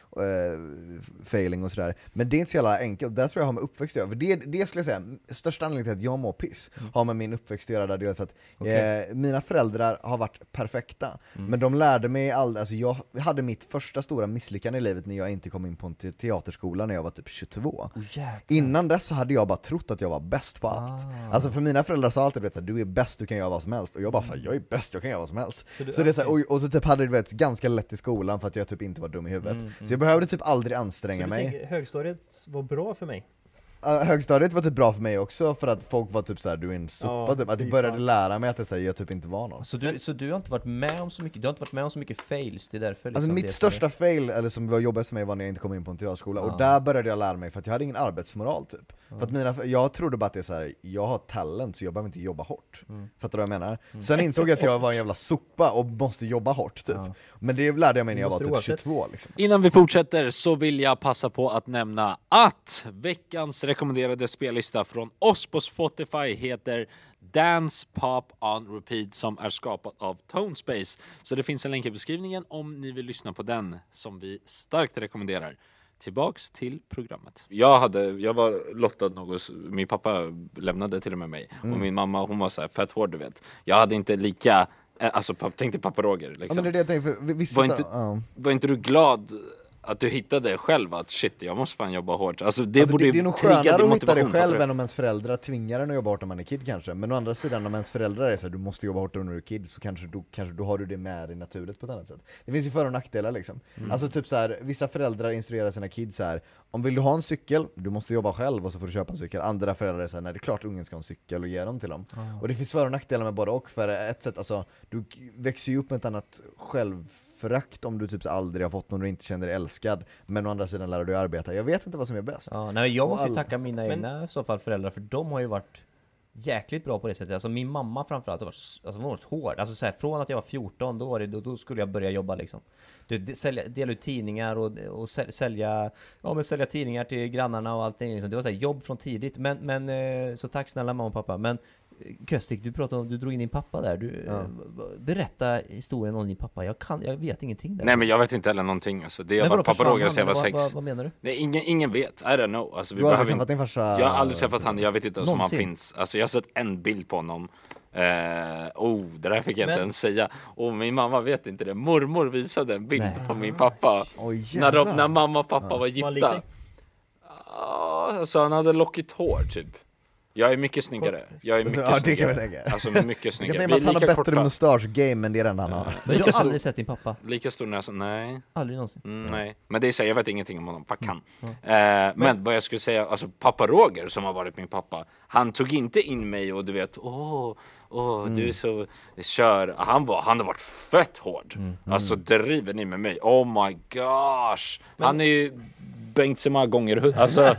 failing och sådär. Men det är inte så jävla enkelt, där tror jag har med uppväxt att göra. För det, det skulle jag säga, största anledningen till att jag mår piss har med min uppväxt att göra, där för att Okej. eh, mina föräldrar har varit perfekta. Men de lärde mig aldrig, alltså jag hade mitt första stora misslyckande i livet när jag inte kom in på en te- teaterskola när jag var typ 22. Oh. Innan dess så hade jag bara trott att jag var bäst på allt. Ah. Alltså för mina föräldrar sa alltid här, du är bäst, du kan göra vad som helst. Och jag bara såhär, jag är bäst, jag kan göra vad som helst. Så Så det är så här, och, och så typ hade det vet, ganska lätt i skolan för att jag typ inte var dum i huvudet. Mm, Så jag behövde typ aldrig anstränga mig. tänker, högstadiet var bra för mig? Uh, högstadiet var typ bra för mig också för att folk var typ såhär, du är en sopa Ja, typ. Att jag började fan. lära mig att det, så här, jag typ inte var någon. Så du, så du har inte varit med om så mycket, du har inte varit med om så mycket fails, det är därför Alltså liksom mitt det- största fail, eller som var jobbigast för mig var när jag inte kom in på en teaterskola, Ja. och där började jag lära mig för att jag hade ingen arbetsmoral typ. För att mina, jag trodde bara att det är så här, jag har talent så jag behöver inte jobba hårt. Mm. Fattar du vad jag menar? Sen insåg jag att jag var en jävla sopa och måste jobba hårt typ. Ja. Men det lärde jag mig när jag var typ oavsett. 22 liksom. Innan vi fortsätter så vill jag passa på att nämna att veckans rekommenderade spellista från oss på Spotify heter Dance Pop on Repeat som är skapat av Tone Space. Så det finns en länk i beskrivningen om ni vill lyssna på den som vi starkt rekommenderar. Tillbaks till programmet. Jag, hade, jag var lottad något, min pappa lämnade till och med mig och min mamma hon var så här fett hård du vet. Jag hade inte lika, eh, alltså tänk dig pappa Roger Ja liksom. men det är det jag tänkte, för vissa Var så- inte- ja. Var inte du glad att du hittade själv att shit, jag måste fan jobba hårt. Alltså det Alltså, borde det, det är nog skönare att hitta det själv du? än om ens föräldrar tvingar en att jobba hårt när man är kid kanske. Men å andra sidan om ens föräldrar är så här, du måste jobba hårt när du är kid, så kanske då, kanske då har du det med dig naturligt på ett annat sätt. Det finns ju för och nackdelar liksom. Mm. Alltså typ så här, vissa föräldrar instruerar sina kids så här. om vill du ha en cykel, du måste jobba själv och så får du köpa en cykel. Andra föräldrar här, nej det är klart ungen ska ha en cykel och ge dem till dem. Och det finns för och nackdelar med både och, för ett sätt, alltså du växer ju upp med ett annat självförakt om du typ aldrig har fått någon du inte känner dig älskad, men å andra sidan lär du dig arbeta. Jag vet inte vad som är bäst. Ja, nej, jag måste ju tacka mina egna i så fall föräldrar för de har ju varit jäkligt bra på det sättet. Alltså min mamma framförallt har varit, s- alltså, hon har varit hård. Alltså så här, från att jag var 14, då, var det, då, då skulle jag börja jobba liksom. Du, de, sälja, dela ut tidningar och, och säl- sälja, ja, men sälja tidningar till grannarna och allting. Liksom. Det var så här, jobb från tidigt. Men, men eh, så tack snälla mamma och pappa. Men Köstik, du pratade om, du drog in din pappa där. Du, Ja. eh, berätta historien om din pappa. Jag kan, jag vet ingenting där. Nej men jag vet inte heller någonting alltså. Det vadå, varit pappa Roger sedan jag var sex. vad, vad menar du? Nej, ingen, ingen vet, I don't know. Alltså, vi Du har aldrig behöver träffat din farsa? Jag har aldrig träffat han, jag vet inte ens om han finns. Alltså jag har sett en bild på honom. Eh, oh, det där fick jag Men- inte ens säga. Och min mamma vet inte det. Mormor visade en bild Nej. på min pappa. Oj När, de, när mamma och pappa var Var gifta. Ja, alltså han hade lockigt hår typ. Jag är mycket snyggare. Jag är mycket Ja, det kan jag snyggare. tänka. Alltså mycket Jag kan snyggare. tänka Vi mig är att han har bättre mustasch-game, men det enda han har. Men du har stor- aldrig sett din pappa? Lika stor näsa? Nej. Aldrig någonsin? Mm, nej, men det är så, jag vet ingenting om honom, fuck han. Eh, men, vad jag skulle säga, alltså pappa Roger som har varit min pappa, han tog inte in mig och du vet, åh, åh du är så, kör, han, var, han har varit fett hård. Alltså driver ni med mig? Oh my gosh! Han är ju Bengt så många gånger, alltså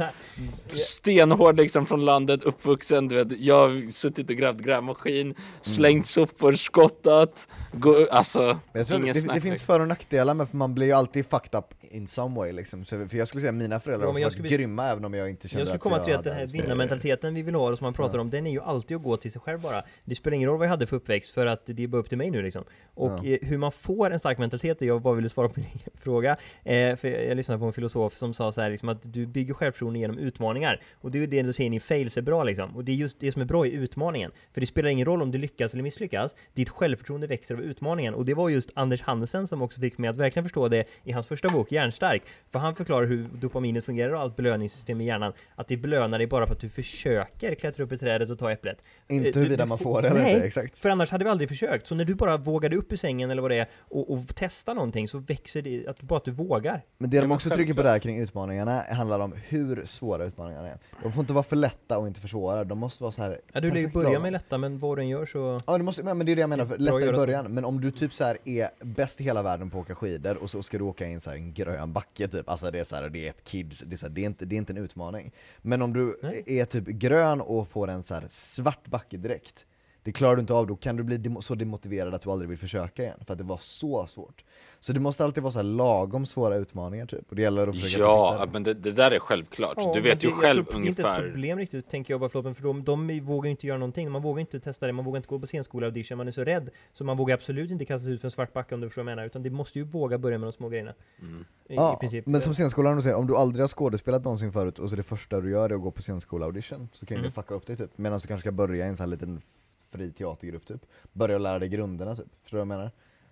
stenhård liksom från landet, uppvuxen, du vet, jag har suttit och grävt grävmaskin, slängt sopor, skottat, gå, alltså Jag tror att ingen det, snack. det finns för och nackdelar men för man blir ju alltid fucked up in some way liksom. Så, för jag skulle säga att mina föräldrar Ja, har jag varit skulle- grymma även om jag inte kände Jag skulle att komma jag till att den här vinnarmentaliteten vi vill ha och som man pratar om, den är ju alltid att gå till sig själv bara. Det spelar ingen roll vad jag hade för uppväxt för att det är bara upp till mig nu liksom. Och eh, hur man får en stark mentalitet, jag bara ville svara på din fråga, eh, för jag, jag lyssnade på en filosof som sa så här liksom att du bygger självförtroende genom utmaningar. Och det är ju det du säger, ni fails är bra liksom. Och det är just det som är bra i utmaningen. För det spelar ingen roll om du lyckas eller misslyckas, ditt självförtroende växer av utmaningen. Och det var just Anders Hansen som också fick mig att verkligen förstå det i hans första bok, Hjärnstark. För han förklarar hur dopaminet fungerar och allt belöningssystem i hjärnan. Att det belönar dig bara för att du försöker klättra upp i trädet och ta äpplet. Inte Eh, huruvida man får- det eller inte, exakt. för annars hade vi aldrig försökt. Så när du bara vågade upp ur sängen eller vad det är och, och testar någonting så växer det, att, bara att du vågar. Men det de också trycker på där kring utmaningarna handlar om hur svåra utmaningarna är. De får inte vara för lätta och inte för svåra, de måste vara så här Ja, du lär ju perfekt börja lagom. med lätta, men vad du än gör så... Ja det måste, men det är det jag menar, för lätta i början, men om du typ så här är bäst i hela världen på att åka skidor och så ska du åka in så en grön backe typ, alltså det är så här, det är ett kids, det är, så här, det är, inte, det är inte en utmaning. Men om du Nej. är typ grön och får en så här svart backe direkt, det klarar du inte av, då kan du bli så demotiverad att du aldrig vill försöka igen, för att det var så svårt. Så det måste alltid vara så här lagom svåra utmaningar typ, och det gäller att försöka Ja, men det, det där är självklart. Ja, du vet ju det, jag själv tror, Det är inte ett ungefär. problem riktigt, tänker jag bara förlåt, för de, de vågar ju inte göra någonting. Man vågar inte testa det, man vågar inte gå på scenskola audition, man är så rädd. Så man vågar absolut inte kasta sig ut för en svart backe om du förstår vad jag menar. Utan det måste ju våga börja med de små grejerna. Mm. I, Ja, i men som scenskolan, säger, om du aldrig har skådespelat någonsin förut och så det första du gör är att gå på scenskola-audition, så kan ju Mm. det fucka upp dig typ. Medan du kanske ska börja i en sån här liten fri teatergrupp typ. Börja lära dig grunderna typ. Förstår du vad jag menar?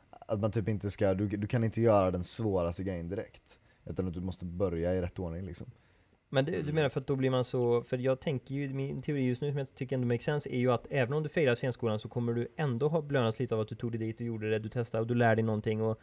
Att man typ inte ska, du, du kan inte göra den svåraste grejen direkt. Utan att du måste börja i rätt ordning liksom. Men du, Mm. du menar för att då blir man så, för jag tänker ju, min teori just nu som jag tycker ändå makes sense är ju att även om du failar scenskolan så kommer du ändå ha belönats lite av att du tog dig dit och gjorde det, du testade och du lär dig någonting och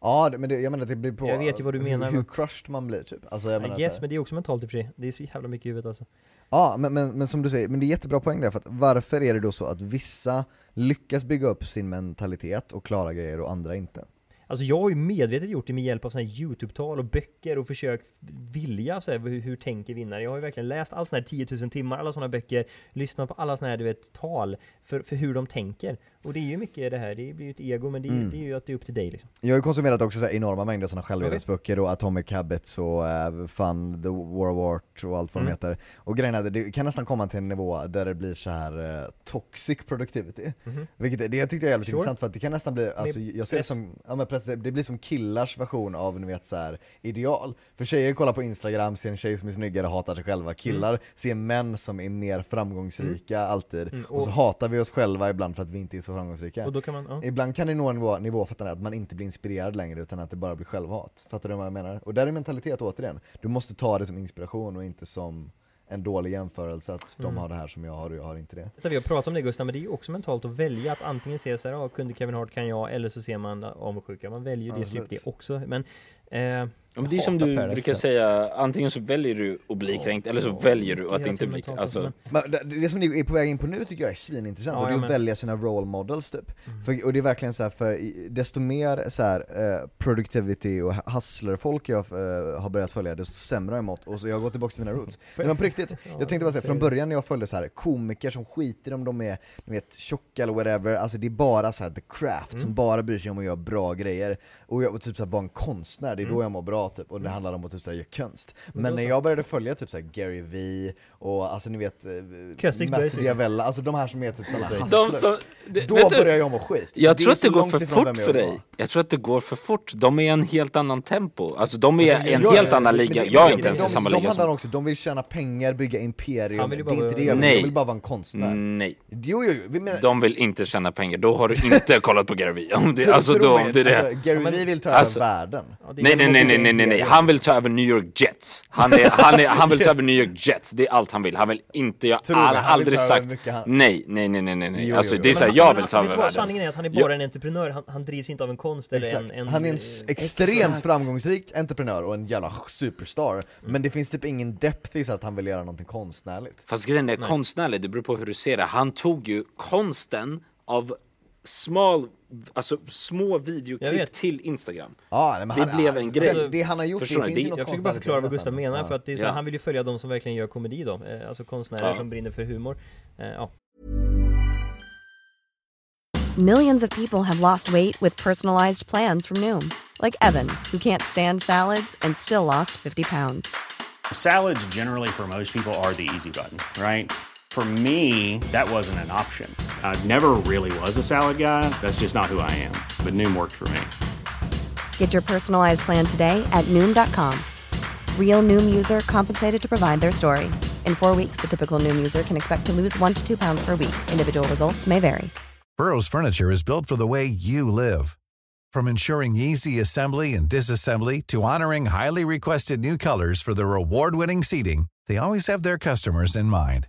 Ja, det, men det, jag menar att det blir på Jag vet ju vad du menar, hur, hur crushed man blir typ. Alltså jag menar I guess, men det är också mentalt i och för sig. Det är så jävla mycket i huvudet alltså. Ja, men, men, men som du säger, men det är jättebra poäng där, för att varför är det då så att vissa lyckas bygga upp sin mentalitet och klara grejer och andra inte? Alltså jag har ju medvetet gjort det med hjälp av såna här YouTube-tal och böcker och försökt vilja så här, hur, hur tänker vinnare? Jag har ju verkligen läst alla såna här 10 000 timmar, alla såna böcker, lyssnat på alla såna här du vet, tal för, för hur de tänker. Och det är ju mycket det här, det blir ju ett ego men det är, Mm. det är ju att det är upp till dig liksom. Jag har ju konsumerat också så enorma mängder sådana självhjälpsböcker och Atomic Habits och uh, Fun, The War of Art och allt vad Mm. de heter. Och grejen är det kan nästan komma till en nivå där det blir så här eh, toxic productivity. Mhm. Vilket det jag tyckte jag är jävligt Sure. intressant för att det kan nästan bli, alltså jag ser det som, ja men press, det det blir som killars version av ni vet så här ideal. För tjejer kollar på instagram, ser en tjej som är snyggare, hatar sig själva. Killar ser män som är mer framgångsrika alltid. Mm, och, och- så hatar vi oss själva ibland för att vi inte är så framgångsrika. Och då kan man, ja. Ibland kan det nå en nivå, nivå fattar att man inte blir inspirerad längre utan att det bara blir självhat. Fattar du vad jag menar? Och där är mentalitet återigen. Du måste ta det som inspiration och inte som en dålig jämförelse att Mm. de har det här som jag har och jag har inte det. Så vi har pratat om det Gustav, men det är ju också mentalt att välja att antingen se så här, ja, kunde Kevin Hart kan jag, eller så ser man avundsjuka. Man väljer ju det, det också. Men, eh, men det är som du brukar säga, antingen så väljer du att bli kränkt eller så väljer du att inte bli kränkt. Alltså, det, det som ni är på väg in på nu tycker jag är svinintressant, Ja, och det är att välja sina role models typ. För, och det är verkligen så här, för desto mer så här, eh, productivity och hustler-folk jag eh, har börjat följa, desto sämre har jag mått. Och så jag går tillbaka till mina roots. Men på riktigt, jag tänkte bara säga, från början när jag följde så här komiker som skiter om de är ni vet, tjocka eller whatever, alltså det är bara så här the craft som bara bryr sig om att göra bra grejer. Och jag och typ så här, vara en konstnär, det är då jag mår bra typ, och det handlar om att typ så här, göra konst. Men när jag började följa typ så här, Gary V och alltså ni vet, eh, Köstigs Matt. Diavella, alltså de här som är typ sådana de som, det, Då börjar jag må skit. Jag tror att det går för fort för dig. Jag tror att det går för fort. De är i en helt annan tempo. Alltså de är i en helt annan liga. Jag är inte ens i de, samma de liga handlar som... också, de vill tjäna pengar, bygga imperium, det är inte det jag vill, jag vill bara vara en konstnär. Nej, Jo, jo, jo, de vill inte tjäna pengar. Då har du inte kollat på Gary tro- alltså då, det är det. Alltså, Gary Vee vill ta Alltså- över världen. Nej nej nej nej nej nej nej, han vill ta över New York Jets. Han, är, han, är, han vill ta över New York Jets, det är allt han vill. Han vill inte, jag har aldrig sagt nej, nej nej nej nej. Jo, Alltså jo, jo. det är såhär, jag han- vill ta över världen. sanningen är? Att han är bara en entreprenör, han, han drivs inte av en konst eller en, en... han är en eh, extremt framgångsrik entreprenör och en jävla superstar. Mm. Men det finns typ ingen depth i så att han vill göra någonting konstnärligt. Fast grejen är konstnärlig, det beror på hur du ser det. Han tog ju konsten av small, alltså små videoklipp till Instagram. Ja, nej, men Det han, blev en grej. Det, det han har gjort, Förstår det finns Det- ju något Jag försöker bara förklara vad Gustav menar, Ja. för att det är så, Ja. han vill ju följa de som verkligen gör komedi då, eh, alltså konstnärer Ja. som brinner för humor. Eh, ja. Millions of people have lost weight with personalized plans from Noom, like Evan, who can't stand salads and still lost 50 pounds. Salads, generally, for most people, are the easy button, right? For me, that wasn't an option. I never really was a salad guy. That's just not who I am. But Noom worked for me. Get your personalized plan today at Noom.com. Real Noom user compensated to provide their story. In four weeks, the typical Noom user can expect to lose one to two pounds per week. Individual results may vary. Burrow's furniture is built for the way you live. From ensuring easy assembly and disassembly to honoring highly requested new colors for their award-winning seating, they always have their customers in mind.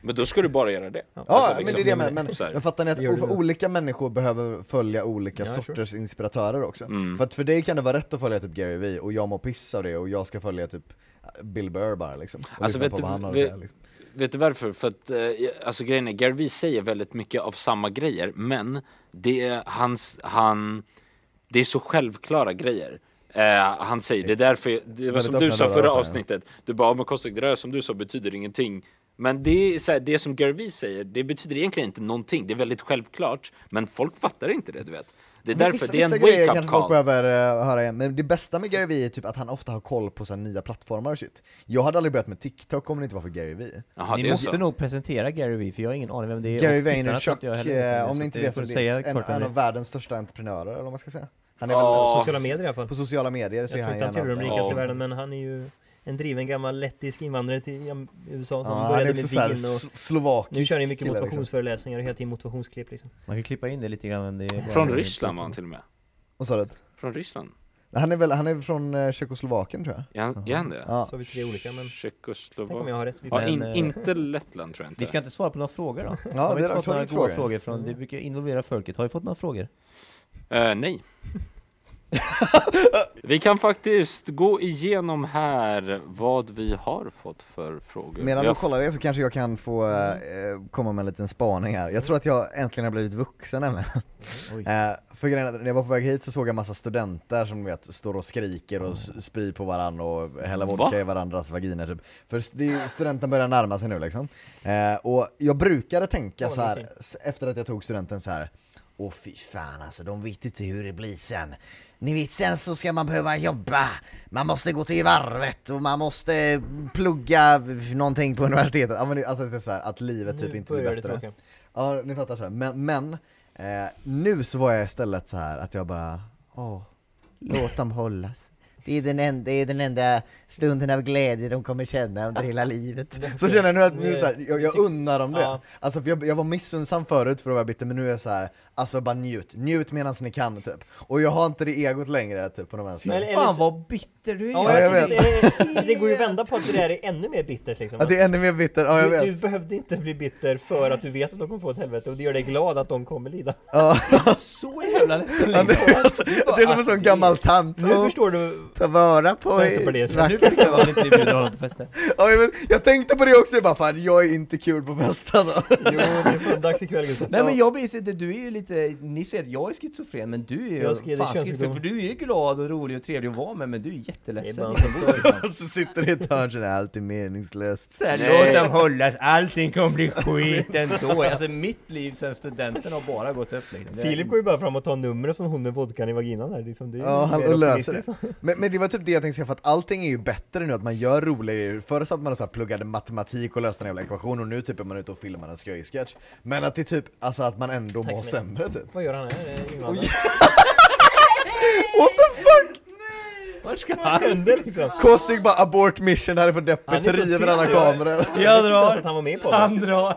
Men då ska du bara göra det. Ja, Alltså, men liksom, det är det men, här. men fattar ni att nu. olika människor behöver följa olika Ja, sorters inspiratörer också? Mm. För att för dig kan det vara rätt att följa typ Gary Vee, och jag mår piss av det, och jag ska följa typ Bill Burr bara liksom. Och Alltså, vet på du- vad han har att vet- säga liksom. Vet du varför? För att, eh, alltså grejen är, Gary Vee säger väldigt mycket av samma grejer, men det är hans, han, det är så självklara grejer. Eh, han säger, det är därför, det var som du sa förra avsnittet, du bara, men konstigt, det där som du sa betyder ingenting. Men det är så här, det som Gary Vee säger, det betyder egentligen inte någonting, det är väldigt självklart, men folk fattar inte det, du vet. Det är Men därför, vissa, det är en wake-up kanske folk call. behöver uh, höra igen, men det bästa med Gary Vee är typ att han ofta har koll på så här, nya plattformar och shit. Jag hade aldrig börjat med TikTok om det inte var för Gary Vee. Jaha, Ni måste så. nog presentera Gary Vee, för jag har ingen aning vem det är. Gary tror Vaynerchuk, jag vem eh, om ni inte vet du det är, en, en det. av världens största entreprenörer, eller vad man ska säga. Han är Ja. väl, Sociala medier i alla fall. på sociala medier så Jag är tror han inte han tillhör de gärna- rikaste i världen, men han är ju en driven gammal lettisk invandrare till USA som Ja, han började med vin och slovakisk nu kör ju mycket liksom. motivationsföreläsningar och hela tiden motivationsklipp liksom. Man kan klippa in det lite grann, det Från Ryssland var han till och med. Vad sa du? Från Ryssland? Han är väl, han är från eh, Tjeckoslovakien tror jag. Är han, är han det? Ja. Så har vi tre olika, men tänk om Tjeckoslovakien? jag har rätt. Vi Ja, in, eh, inte Lettland tror jag inte. Vi ska inte svara på några frågor då? Ja, har vi det inte fått några goda frågor. frågor från, det brukar involvera folket. Har vi fått några frågor? Eh, nej. vi kan faktiskt gå igenom här vad vi har fått för frågor. Medan du kollar det så kanske jag kan få eh, komma med en liten spaning här. Jag tror att jag äntligen har blivit vuxen nämligen. Eh, för grejen när jag var på väg hit så såg jag massa studenter som vet, står och skriker och spyr på varandra och häller Va? vodka i varandras vaginer typ. För studenten börjar närma sig nu liksom. Eh, och jag brukade tänka så här efter att jag tog studenten så här. Åh fy fan alltså, de vet inte hur det blir sen. Ni vet sen så ska man behöva jobba, man måste gå till varvet och man måste plugga någonting på universitetet. Ja men alltså det är så här, att livet typ Nu inte blir det bättre. Ja, ni fattar så här. Men, men eh, nu så var jag istället så här att jag bara, åh, Låt dem hållas. Det är, den enda, det är den enda stunden av glädje de kommer känna under hela livet. Så känner jag nu att nu så här, jag, jag unnar dem det. Alltså för jag, jag var missunnsam förut för att vara bitter, men nu är jag så här, alltså bara njut, njut medan ni kan typ. Och jag har inte det egot längre typ på de vänster. Eller Fan så- vad bitter du är! Ja, jag jag vet. det, det går ju att vända på att det där är ännu mer bittert liksom. Ja, det är ännu mer bitter, ja jag du, vet. du behövde inte bli bitter för att du vet att de kommer få ett helvete och det gör dig glad att de kommer lida. Ja, Så jävla ledsen ja, det, är, alltså, det är som en sån gammal tant. Nu förstår du Ta vara på Vänsterpartiet. er. Nu fick jag inte bjuda honom på fester. Ja, jag, vet, jag tänkte på det också, jag bara fan jag är inte kul på fest alltså. Jo, det är fan dags ikväll. Nej men jag blir inte, du är ju lite, ni säger att jag är schizofren men du är ju fan schizofren för du är ju glad och rolig och trevlig att vara med men du är är jätteledsen liksom. så, liksom. Och så sitter det i ett hörn, så det är alltid meningslöst. Så här, Låt dem hållas, allting kommer bli skit ändå. Alltså mitt liv sen studenten har bara gått upp liksom. Är- Filip går ju bara fram och tar numret från hon med vodkan i vaginan här liksom. det är Ja, han och löser det. Men, men det var typ det jag tänkte säga, för att allting är ju bättre nu, att man gör roliga grejer. Förr satt man och så här pluggade matematik och löste en jävla ekvation, och nu typ är man ute och filmar en skojsketch. Men att det typ, alltså att man ändå mår mycket. Sämre typ. Vad gör han här? Invandrare? What the fuck? Vart ska Vad han? hände liksom? Kostig bara abort mission, det här är för Han deppigt, är så river tyst, alla ja. kameror. Jag visste inte ens drar. att han var med på Han det. drar.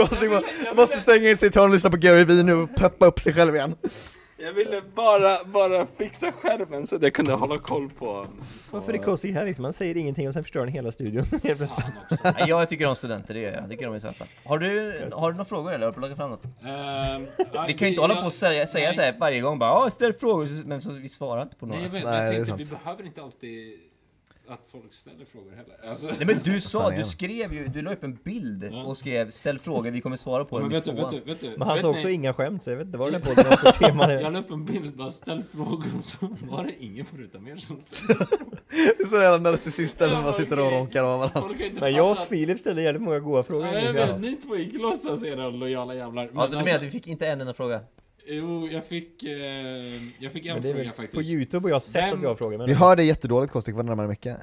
Kostig bara, måste stänga in sig, ta och lyssna på Gary Vee nu och peppa upp sig själv igen. Jag ville bara, bara fixa skärmen så att jag kunde hålla koll på... Varför är Kostig här liksom? Han säger ingenting och sen förstör han hela studion. Nej, jag tycker om studenter, det gör jag. Jag tycker de är söta. Har du, har du några frågor eller har du plockat fram något? Ehm, Vi kan ju inte hålla på och säga, säga så här varje gång bara "Ja, ställ frågor, men så, vi svarar inte på några. Nej jag vet, Nej, men det jag tänkte vi behöver inte alltid att folk ställer frågor heller. Alltså, Nej men du sa, du skrev ju, du la upp en bild Ja. och skrev 'Ställ frågor, vi kommer svara på men dem i vet du, tvåan." vet du, vet du? Men han vet sa också ni- inga skämt, så jag vet inte vad den podden har för tema. Jag la upp en bild, bara ställ frågor och så var det ingen förutom er som ställde. Det är så jävla narcissister som Ja, bara sitter och ronkar av varandra. Men jag och. Filip ställde jävligt många goda frågor. Ja, jag vet, ni två gick låtsas era lojala jävlar. Men Alltså du menar att vi fick inte en enda fråga? Jo, jag fick, eh, jag fick en det är fråga faktiskt. på youtube och jag har sett Vem- att vi har frågor. Men Vi hör dig jättedåligt Kostik, var närmare mycket.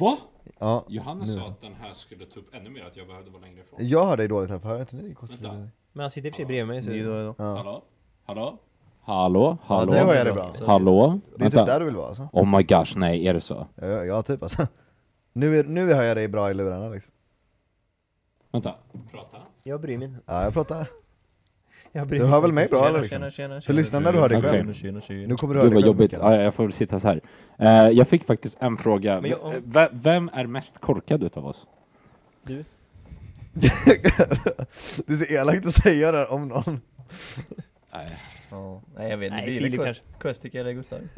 Va? Ja, Johanna nu sa att den här skulle ta upp ännu mer, att jag behövde vara längre ifrån. Jag hör dig dåligt här, för hör inte ni Kostik? Vänta. Men han sitter i och för sig bredvid mig. Så... Jo, Ja. Hallå? Hallå? Hallå? Hallå? Nu hör jag dig bra. Hallå? Det är typ där du vill vara alltså. Oh my gosh, nej, är det så? Ja, ja typ alltså. Nu, är, nu hör jag dig bra i lurarna liksom. Vänta, prata. Jag bryr mig inte. Ja, jag pratar. Jag Du hör väl mig bra eller liksom? Tjena, tjena, För tjena. lyssna när du hör dig själv. Tjena, tjena. Nu kommer du höra Gud dig vad själv jobbigt, ja, jag får sitta så här. Eh, jag fick faktiskt en fråga. Jag- ve- Vem är mest korkad utav oss? Du? Det är så elakt att säga det här om någon. Nej. Ja, nej jag vet Nej, inte, blir Filip det Köst- Köstik eller Gustav?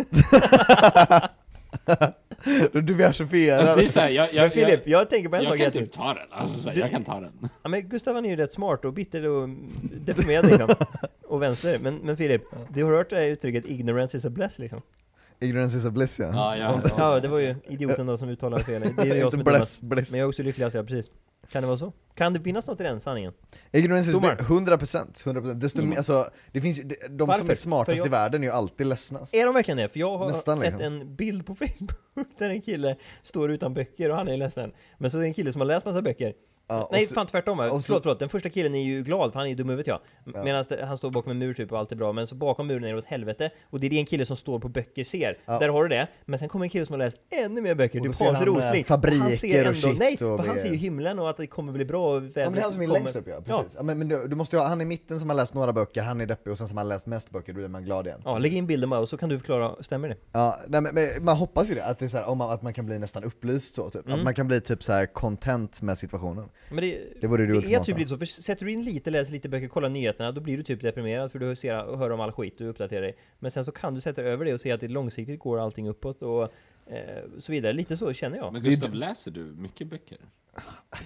Du diversifierar. Alltså, det är så här, jag, jag, Men Filip, jag tänker på en jag, sak jag kan typ ta den. Alltså, så här, Du- jag kan ta den. Ja, men Gustav han är ju rätt smart och bitter och deprimerad liksom. Och vänster. Men, men Filip, du har hört det här uttrycket 'ignorance is a bless' liksom? Ignorance is a bliss ja. Ja, ja. Så- Ja, det var ju idioten då som uttalade fel. Det är ju jag som är bless, bliss. Men jag är också lyckligast, ja precis. Kan det vara så? Kan det finnas något i den sanningen? Ignorance is a Domar. bliss, 100%, 100%. Desto mer, alltså, det finns de, de som är smartast jag- i världen är ju alltid ledsnast. Är de verkligen det? För jag har Nästan, sett liksom. en bild på Facebook där en kille står utan böcker och han är ledsen. Men så är det en kille som har läst massa böcker. Ja, Nej, så- fan tvärtom. så- Förlåt, förlåt. Den första killen är ju glad för han är ju dum i huvudet ja. Ja. Medan han står bakom en mur typ och allt är bra. Men så bakom muren är det åt helvete. Och det är det en kille som står på böcker ser. Ja. Där har du det. Men sen kommer en kille som har läst ännu mer böcker. Och Typ Hans han, eh, Rosling. fabriker han ser och shit Nej, för han ser ju himlen och att det kommer bli bra. och Ja, men det är han som är längst upp ja, precis. Ja. men, men du, du måste ju ha, han i mitten som har läst några böcker, han är deppig och sen som har läst mest böcker, då blir man glad igen. Ja, lägg in bilden bara och så kan du förklara, stämmer det? Ja, nej, men, men man hoppas ju det, att, det är så här, om man, att man kan bli nästan upplyst så typ. Mm. Att man kan bli typ så här content med situationen. Men det, Det vore det det är typ lite så, för sätter du in lite, läser lite böcker, kollar nyheterna, då blir du typ deprimerad för du ser och hör om all skit, du uppdaterar dig. Men sen så kan du sätta över det och se att det långsiktigt går allting uppåt och eh, så vidare. Lite så känner jag. Men Gustav, läser du mycket böcker?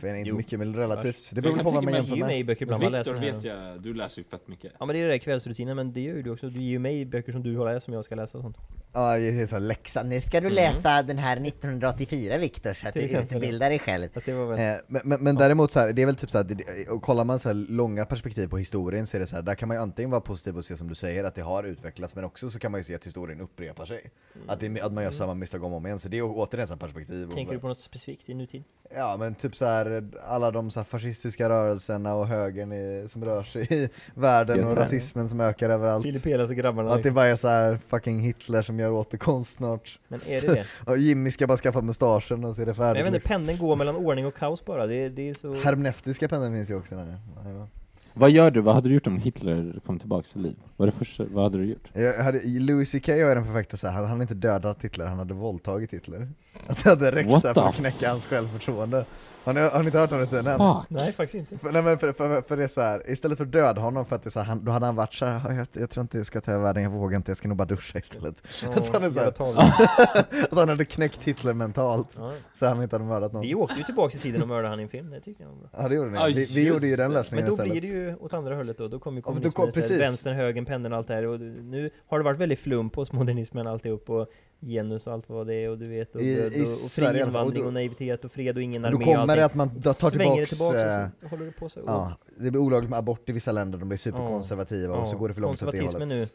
Jag inte Jo. mycket, men relativt. Det beror på vad man jämför ger med. mig böcker ibland man läser vet jag, du läser ju fett mycket. Ja men det är det där kvällsrutinen, men det gör ju du också. Du ger ju mig böcker som du har läst som jag ska läsa och sånt. Ja, det är så läxa. Nu ska du läsa den här 1984 Viktor, så att du utbildar dig själv. Fast det var väl... Eh, Men, men, men däremot så här, det är väl typ så här, det- och kollar man så här långa perspektiv på historien så är det så här, där kan man ju antingen vara positiv och se som du säger att det har utvecklats, men också så kan man ju se att historien upprepar sig. Att, det, att man gör samma misstag om och om igen, så det är återigen så här perspektiv. och- Tänker du på något specifikt i nutid? Ja men typ så här alla de så fascistiska rörelserna och högern i, som rör sig i världen och rasismen som ökar överallt. Filippenaste grabbarna. Att det bara är så här fucking Hitler som gör återkomst snart. Men är det det? Och Jimmy ska bara skaffa mustaschen och så är det Men färdigt. jag vet inte, liksom. pendeln går mellan ordning och kaos bara. Det, det är så... Hermneftiska pendeln finns ju också där. Ja. Vad gör du? Vad hade du gjort om Hitler kom tillbaka till liv? Vad, det första, vad hade du gjort? Jag hade, Louis CK är den perfekta så här, han hade inte dödat Hitler, han hade våldtagit Hitler. Att det hade räckt What så här, för att knäcka hans självförtroende. Har ni, har ni inte hört om det än? Fuck! Nej, faktiskt inte. För, nej, men för, för, för det är så här, istället för att döda honom för att det är så här, han, då hade han varit så här, "Ja, jag, jag tror inte jag ska ta över världen, jag vågar inte, jag ska nog bara duscha istället. att, han är så här, att han hade knäckt Hitler mentalt, Ja. så han inte hade mördat någon. Vi åkte ju tillbaks i tiden och mördade han i en film, det tyckte jag var bra. Ja det gjorde ni, Ja, vi, vi gjorde ju den lösningen Men då istället. blir det ju åt andra hållet då, då kommer ju Ja, kommunismen kom- istället, precis. vänstern, högern, pendeln och allt det här och nu har det varit väldigt flum på modernismen alltihop och genus och allt vad det är och du vet och, I- död och, och fri invandring då- och naivitet och fred och ingen Då armé och kommer allting. det att man tar tillbaks, eh, och så håller det på så. Ja, det blir olagligt med abort i vissa länder, de blir superkonservativa Ja, och så går det för långt åt det hållet. nu.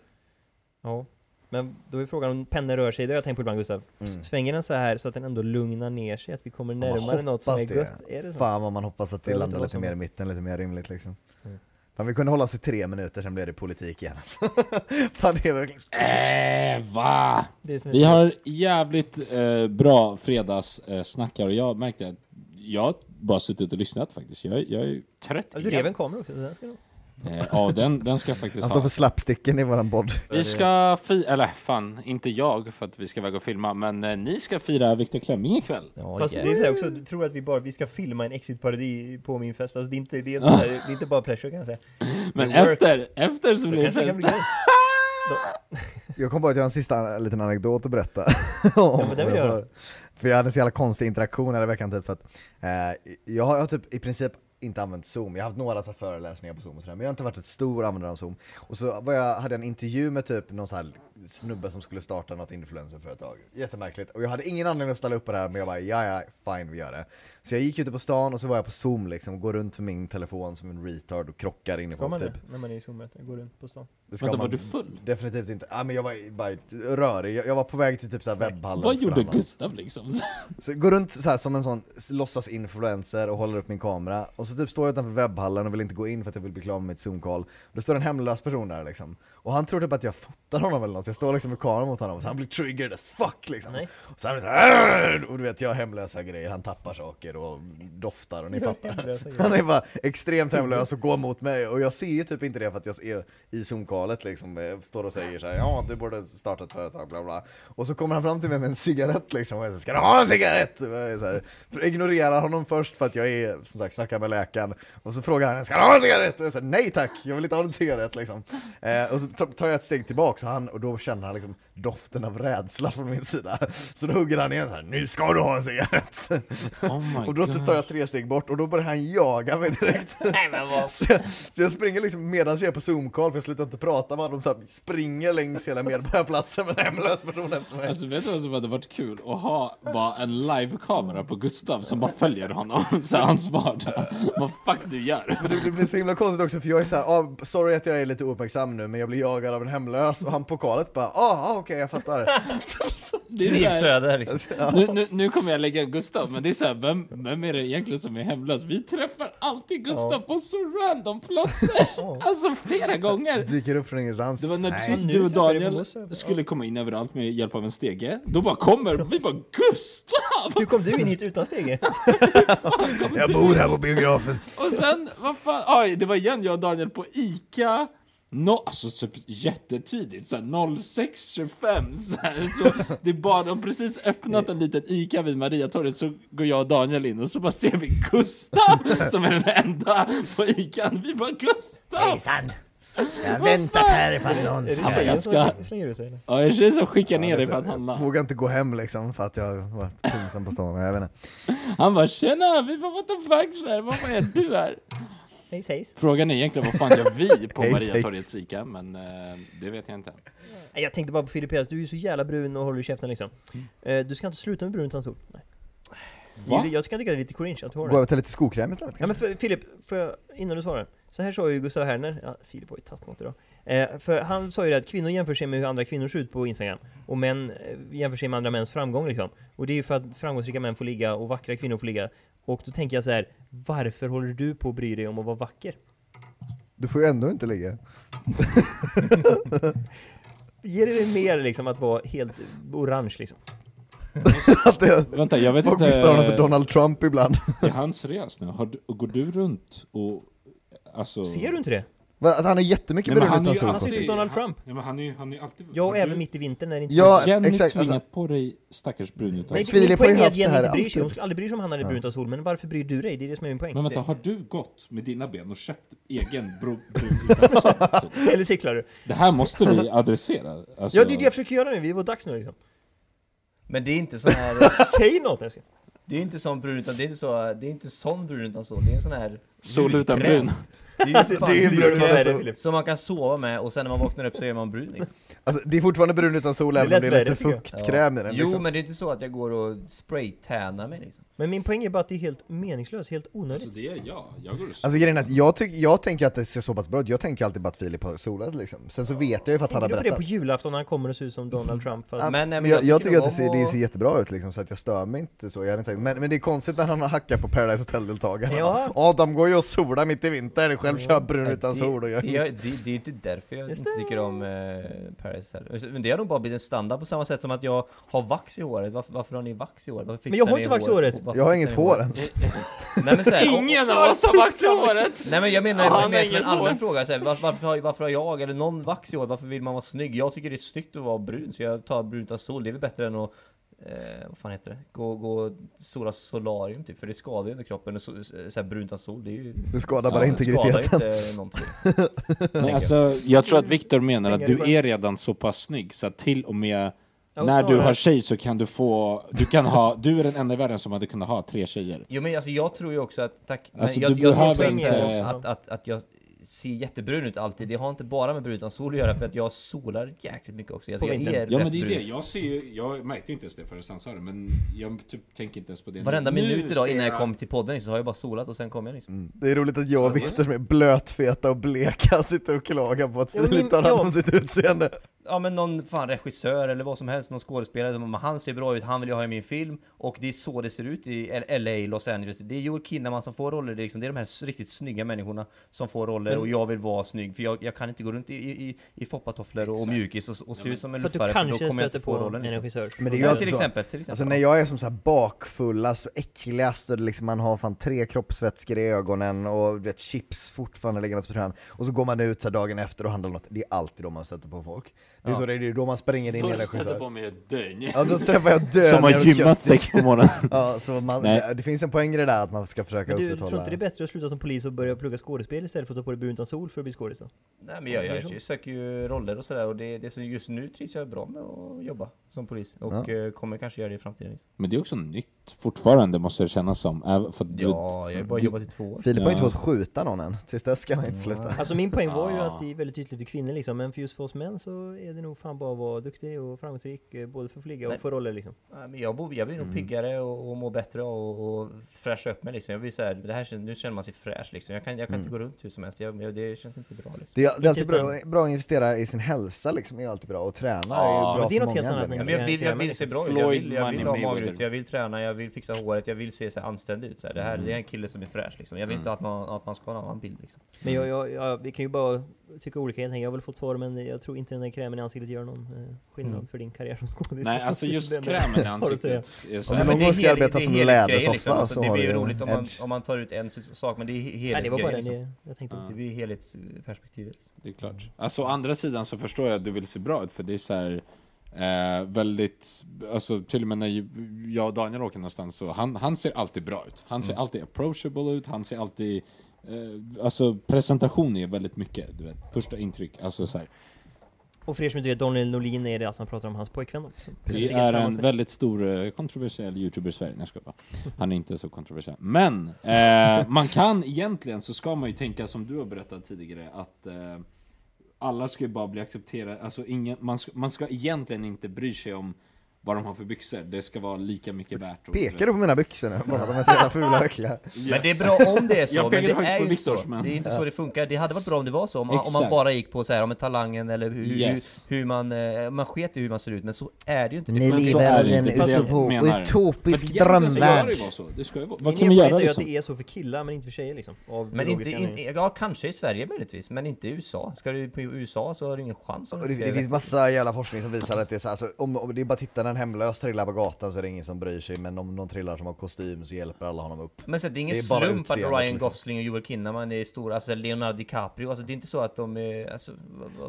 Ja. Men då är frågan om pendeln rör sig, det har jag tänkt på ibland Gustav. Mm. Svänger den så här så att den ändå lugnar ner sig, att vi kommer närmare något som är det. gött? Är det så? Fan vad man hoppas att det landar lite mer i mitten, lite mer rimligt liksom. Mm. Fan vi kunde hålla oss i tre minuter, sen blev det politik igen alltså. Fan det är verkligen... Äh, va? Vi har jävligt eh, bra fredagssnackar och jag märkte att jag bara suttit och lyssnat faktiskt. Jag, jag är trött. Ja, du rev en kamera också, så den ska nog... Eh, ja, den, den ska jag faktiskt Han står ha. för slapsticken i våran podd. Vi ska fira, eller fan, inte jag för att vi ska väga och filma, men eh, ni ska fira Viktor Klemming ikväll. Ja, Fast det är så här också, du tror att vi bara, vi ska filma en exit-parodi på min fest, alltså det är inte, det är inte, det är inte bara pressure kan jag säga. Men Det är work. efter, efter så blir det fest. Jag kom på att jag har en sista liten anekdot att berätta. Ja, men det vill jag höra. För jag hade en så jävla konstig interaktion här i veckan typ för att eh, jag, har, jag har typ i princip inte använt zoom, jag har haft några så här föreläsningar på zoom och sådär, men jag har inte varit ett stor användare av zoom. Och så var jag, hade jag en intervju med typ någon så här snubbe som skulle starta något influencerföretag. Jättemärkligt. Och jag hade ingen anledning att ställa upp på det här, men jag bara ja ja, fine vi gör det. Så jag gick ute på stan och så var jag på zoom liksom, och går runt med min telefon som en retard och krockar in i folk man typ. det? När man är i zoommöte, går runt på stan? Det ska Vänta, var man du full? Definitivt inte. Ja, men jag var bara rörig. Jag, jag var på väg till typ så här webbhallen. Vad gjorde. Gustav liksom? Så gå runt så här som en sån låtsas-influencer och håller upp min kamera. Och så typ står jag utanför webbhallen och vill inte gå in för att jag vill bli klar med mitt zoom-call. Då står en hemlös person där liksom. Och han tror typ att jag fotar honom eller något. Jag står liksom med kameran mot honom så han blir triggered as fuck liksom. Nej. Och så han blir så här, och du vet jag har hemlösa grejer, han tappar saker och doftar och ni Jag fattar. Han är bara extremt hemlös och går mot mig och jag ser ju typ inte det för att jag är i zoom-callet liksom, eh, står och säger så här, ja du borde starta ett företag bla bla. Och så kommer han fram till mig med en cigarett liksom och jag säger, ska du ha en cigarett? Och jag så här, jag ignorerar honom först för att jag är, som sagt, snackar med läkaren. Och så frågar han, ska du ha en cigarett? Och jag säger, nej tack, jag vill inte ha en cigarett liksom. Eh, och så tar jag ett steg tillbaka och, han, och då känner han liksom doften av rädsla från min sida. Så då hugger han igen så här, nu ska du ha en cigarett! Oh och då typ tar jag tre steg bort och då börjar han jaga mig direkt. så, jag, så jag springer liksom medan jag är på zoom-call, för jag slutar inte prata med honom, så här, springer längs hela Medborgarplatsen med en hemlös person efter mig. Alltså vet du vad som hade varit kul? Att ha bara en live-kamera på Gustav som bara följer honom, så här ansvarig. Vad fuck du gör? Men det, det blir så himla konstigt också för jag är såhär, ah, sorry att jag är lite ouppmärksam nu men jag blir jagad av en hemlös och han på kalet bara, ah, ah okej jag fattar. Det är så här, Söder liksom. nu, nu, nu kommer jag lägga Gustav, men det är så här, vem, vem är det egentligen som är hemlös? Vi träffar alltid Gustav på så random platser! Alltså flera gånger! Dyker upp från ingenstans. Det var när Nej. precis nu du och träffar jag Daniel skulle komma in överallt med hjälp av en stege. Då bara kommer, vi bara Gustav! Hur kom du in hit utan stege? Jag bor här på biografen. Och sen, vad fan, aj, det var igen jag och Daniel på ICA No, alltså typ jättetidigt, såhär 06.25 så, här, så det är bara, de precis öppnat en litet ICA vid Mariatorget så går jag och Daniel in och så bara ser vi Gustav som är den enda på ICA. Vi bara Gustav! Hejsan! Jag har väntat här på Är det tjejen ska- som slänger ut dig eller? Ja, är det tjejen som skickar ner dig för att handla? Jag vågar inte gå hem liksom för att jag var pinsam på stan, jag vet inte. Han bara tjena, vi bara what the fuck så här, vad är du här? Hejs hejs. Frågan är egentligen vad fan gör vi på Hej, Mariatorgets Ica, men eh, det vet jag inte. Nej, Jag tänkte bara på Filip du är ju så jävla brun och håller i käften liksom. Eh, Du ska inte sluta med brun utan sol. Nej. Va? Jag tycka det är lite cringe att du har Gå det. över till lite skokräm istället Ja men för, Filip, får jag, innan du svarar. Så här sa ju Gustav Herner, ja Filip har ju tagit något idag. Eh, för han sa ju det att kvinnor jämför sig med hur andra kvinnor ser ut på Instagram. Och män eh, jämför sig med andra mäns framgång liksom. Och det är ju för att framgångsrika män får ligga och vackra kvinnor får ligga. Och då tänker jag så här, varför håller du på att bry dig om att vara vacker? Du får ju ändå inte ligga. Ger det dig mer liksom att vara helt orange liksom? Det, Vänta, jag vet folk inte... misstar honom för Donald Trump ibland. Är han seriös nu? Har du, går du runt och... Alltså... Ser du inte det? Att han är jättemycket Nej, men brun han är utan ju Han ser ut Donald Trump. Ja, men han är han är alltid... Ja, och även du- mitt i vintern när det inte Ja, Jenny exakt, tvingat alltså- på dig stackars brun utan Nej. Filip min poäng är att Jenny inte bryr sig, hon skulle aldrig bry sig om han hade Ja. brunt av sol, men varför bryr du dig? Det är det som är min poäng. Men vänta, har du gått med dina ben och köpt egen brun utan sol? Eller cyklar du? Det här måste vi adressera. Alltså, Ja, det är det jag försöker göra nu, vi var dags nu liksom. Men det är inte sån här... Säg något älskling! Det är inte sån brun utan det är inte så, det är inte sån brun utan sol, det är en sån här Sol utan brun. Det är ju fan Det är ju brun hudkräm utan värre, sol. Filip. Som man kan sova med och sen när man vaknar upp så är man brun liksom. Alltså det är fortfarande brun utan sol även om det är lite jag. fuktkräm i den Jo liksom. men det är inte så att jag går och spraytannar mig liksom. Men min poäng är bara att det är helt meningslöst, helt onödigt. Alltså det är jag. Jag går och Alltså grejen är att jag, tyck, jag tänker att det ser så pass bra ut, jag tänker alltid bara att Filip har solat liksom. Sen så vet jag ju för att han har Tänker du på det berättat. på julafton när han kommer och ser ut som Donald Trump? Fast... Men, nej, men jag, jag tycker att det ser, det ser jättebra ut liksom, så att jag stör mig inte så, jag inte. Men, men det är konstigt när han har hackat på Paradise Hotel-deltagarna. Ja. De går ju och solar mitt i vintern, själv kör brun utan det, sol och jag... det, är- det, det är inte därför jag inte tycker om eh, Paris heller. Men det har nog bara blivit en standard på samma sätt som att jag har vax i håret. Varför, varför har ni vax i håret? Men jag har inte vax i håret. Varför Jag har inget hår ens. Nej men såhär, om- Ingen av oss har vax i håret! Nej men jag menar Ja, mer som en allmän fråga, så här, varför, varför, har, varför har jag eller någon vax i håret? Varför vill man vara snygg? Jag tycker det är snyggt att vara brun, så jag tar brunt av sol. Det är väl bättre än att Eh, vad fan heter det? Gå, gå sola solarium typ, för det skadar ju under kroppen. Så, så här brunt av sol, det är ju... Det skadar bara det integriteten. skadar inte någonting. Nej, alltså, jag tror att Viktor menar att du är redan så pass snygg så att till och med Ja, när du har tjej så kan du få, du kan ha, du är den enda i världen som hade kunnat ha tre tjejer. Jo men alltså jag tror ju också att, tack, Alltså, jag, du jag tror också behöver att, inte- att, att, att jag ser jättebrun ut alltid. Det har inte bara med brun utan sol att göra för att jag solar jäkligt mycket också. Alltså, jag är Ja men det är det, jag ser ju, jag märkte inte ens det förrän han sa det men jag typ tänker inte ens på det. Varenda Nu minut idag innan jag kom till podden så har jag bara solat och sen kom jag liksom. Mm. Det är roligt att jag och Viktor som är blötfeta och bleka sitter och klagar på att Filip tar hand om sitt utseende. Ja men någon fan regissör eller vad som helst, någon skådespelare som han ser bra ut, han vill jag ha i min film och det är så det ser ut i L- LA, Los Angeles. Det är Joel Kinnaman som får roller, det är, liksom, det är de här riktigt snygga människorna som får roller Men- och jag vill vara snygg för jag, jag kan inte gå runt i, i, i foppatofflor och, mjukis och, och se ut som en För att du luffare för då kanske kommer jag inte få på rollen en liksom. regissör. Men det är ju Ja, alltid till så. exempel, till exempel. Alltså när jag är som så här bakfullast och äckligast och liksom man har fan tre kroppsvätskor i ögonen och du vet chips fortfarande liggandes på trän och så går man ut så dagen efter och handlar något, det är alltid då man stöter på folk. Det är Ja. så det är ju då man springer in Först på mig ett dögn. Ja då träffar jag död Som har gymmat sex på morgonen. Ja, så man, Nej. det, det finns en poäng i det där att man ska försöka Men du, tror upprätthålla inte det är bättre att sluta som polis och börja plugga skådespel istället för att ta på dig brun utan sol för att bli skådis? Nej men jag, jag, jag söker ju roller och sådär och det, det, så just nu trivs jag bra med att jobba som polis och eh, kommer kanske göra det i framtiden. Liksom. Men det är också nytt fortfarande måste det kännas som. För du, Ja, jag har bara du- jobbat i två år. Filip har inte Ja. fått skjuta någon än, tills dess ska han inte sluta. Alltså min poäng var ju att det är väldigt tydligt för kvinnor liksom, men för just för oss män så är det nog fan bara att vara duktig och framgångsrik, eh, både för att flyga och Nej. få roller liksom. Jag, bo- jag blir nog piggare och, och mår bättre och, och fräscha upp mig liksom. Jag blir så här, det här, nu känner man sig fräsch liksom. Jag kan, jag kan inte gå runt hur som helst. Jag, jag, det känns inte bra liksom. Det är, det är alltid bra, bra att investera i sin hälsa liksom, är alltid bra, och träna är Ja, bra men det är för något helt många annat anledningar. Men jag vill, jag vill se bra ut, jag vill, jag vill ha magrutor, jag vill träna, jag vill fixa håret, jag vill se så här anständig ut. Så här. Det här det är en kille som är fräsch liksom. Jag vill inte att, någon, att man ska ha en annan bild liksom. Men jag, jag, jag, vi kan ju bara tycka olika helt enkelt. Jag har väl fått svar men jag tror inte den där krämen ansiktet gör någon eh, skillnad Mm. för din karriär som skådis. Nej alltså just Den- krämen i ansiktet är så Om någon det gång ska hel- arbeta det som lädersoffa Alltså, så det blir ju roligt om man, om man tar ut en sak, men det är he- Nej det var bara helhetsgrejen den liksom. jag, jag tänkte Ja. Det blir helhetsperspektivet. Liksom. Det är klart. Alltså å andra sidan så förstår jag att du vill se bra ut för det är så här eh, väldigt, alltså till och med när ju- jag och Daniel åker någonstans så han, han ser alltid bra ut. Han ser alltid approachable ut, han ser alltid eh, alltså presentation är väldigt mycket, du vet, första intryck, alltså så här. Och för er som inte vet, Daniel Norlin är det alltså han pratar om hans pojkvän då. som- Det är en väldigt stor eh, kontroversiell youtuber i Sverige, Nej, jag. Han är inte så kontroversiell. Men, eh, man kan egentligen så ska man ju tänka som du har berättat tidigare att eh, alla ska ju bara bli accepterade, alltså ingen, man, ska, man ska egentligen inte bry sig om vad de har för byxor, det ska vara lika mycket värt. och- Pekar du på mina byxor nu? Bara de är så jävla fula och äckliga. Men det är bra om det är så, Jag men det är ju Viktors, så. men- Det är inte så det funkar. Det hade varit bra om det var så, om, om man bara gick på så här, om talangen eller hur, Yes. hur, hur man, eh, man sket i hur man ser ut, men så är det ju inte. Det Ni så lever är i det en inte, det utopisk så ska drömvärld. det ju vara så. Det ska ju vara. Vad Min kan vi göra liksom? att det är så för killar, men inte för tjejer liksom. Men inte, in, ja kanske i Sverige möjligtvis, men inte i USA. Ska du på USA så har du ingen chans det, finns massa jävla forskning som visar att det är så här, alltså, om, om det är bara att titta när en hemlös trillar på gatan så är det ingen som bryr sig, men om någon trillar som har kostym så hjälper alla honom upp. Men så det är ingen Det är slump att Ryan liksom. Gosling och Joel Kinnaman är stora, alltså Leonardo DiCaprio, alltså det är inte så att de är, alltså,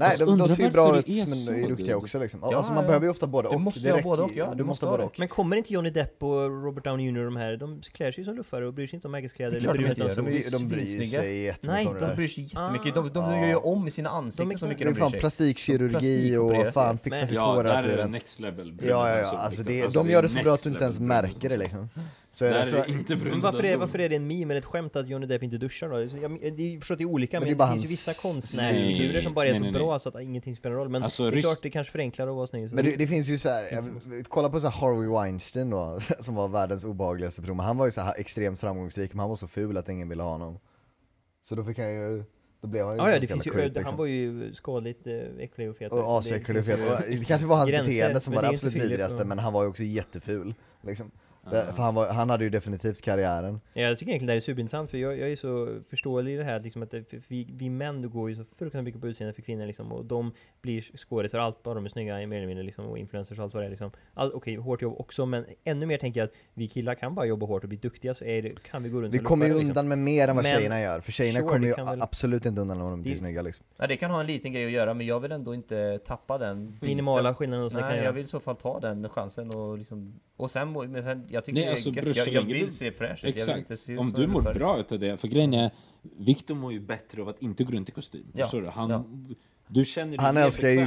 Nej, de, de ser ju bra det ut är men är duktiga du- också liksom. Ja, alltså man ja. behöver ju ofta både Du och. måste Det ha både och, ja, Du du måste måste ha både det. och. Men kommer inte Johnny Depp och Robert Downey Jr. och de här, de klär sig som luffare och bryr sig inte om märkeskläder Det är eller bryr inte sig gör, om de är ju De, bryr sig jättemycket Nej, det De bryr sig jättemycket, Ah. de, de gör ju om i sina ansikten så mycket Det är de fan bryr sig. plastikkirurgi och fan fixa sitt Ja, hår hela där är det tiden. next level. Ja, ja, ja. Alltså det, de gör det så bra att du inte ens märker det liksom. Så är Där det är så, det inte Men varför är, varför är det en meme eller ett skämt att Johnny Depp inte duschar då? Så Jag, det är förstås det är olika, Men men, det är det, finns ju vissa konstnärsfigurer som bara är Nej, så nej, nej. bra så att ingenting spelar roll. Men Alltså, det är klart det kanske förenklar att vara snygg. så- Men det, det finns ju så här, jag, kolla på så här Harvey Weinstein då, som var världens obehagligaste person, men han var ju så här extremt framgångsrik, men han var så ful att ingen ville ha honom. Så då fick han ju, då blev han ju så ja, det finns ju, creep, han liksom. var ju skadligt eh, äcklig och fet. Och asäcklig och fet, det kanske var hans gränser, beteende som var det absolut vidrigaste, men han var ju också jätteful. Liksom. Det, för han, var, han hade ju definitivt karriären. Ja, jag tycker egentligen det här är superintressant för jag, jag är så förståelig i det här liksom att vi, vi män går ju så fruktansvärt mycket på utseende för kvinnor liksom och de blir skådisar och allt bara de är snygga mer eller mindre liksom och influencers och allt vad det är liksom. All, Okej, hårt jobb också men ännu mer tänker jag att vi killar kan bara jobba hårt och bli duktiga så är det, kan vi gå runt Vi och kommer ju luffa, undan med mer än vad Men- tjejerna gör, för tjejerna Sure, kommer ju väl- absolut inte undan när de blir Det- snygga liksom. Ja, det kan ha en liten grej att göra, men jag vill ändå inte tappa den biten. Minimala skillnader som det kan Nej, jag vill i så fall ta den chansen och liksom... Och sen, men sen jag tycker Nej, det är alltså, gött. jag, jag vill se fräsch ut. Exakt. Om du mår luffare. bra utav det, för grejen är, Viktor mår ju bättre av att inte gå runt i kostym. Ja, Förstår du? Han, ja. Du känner dig Han älskar ju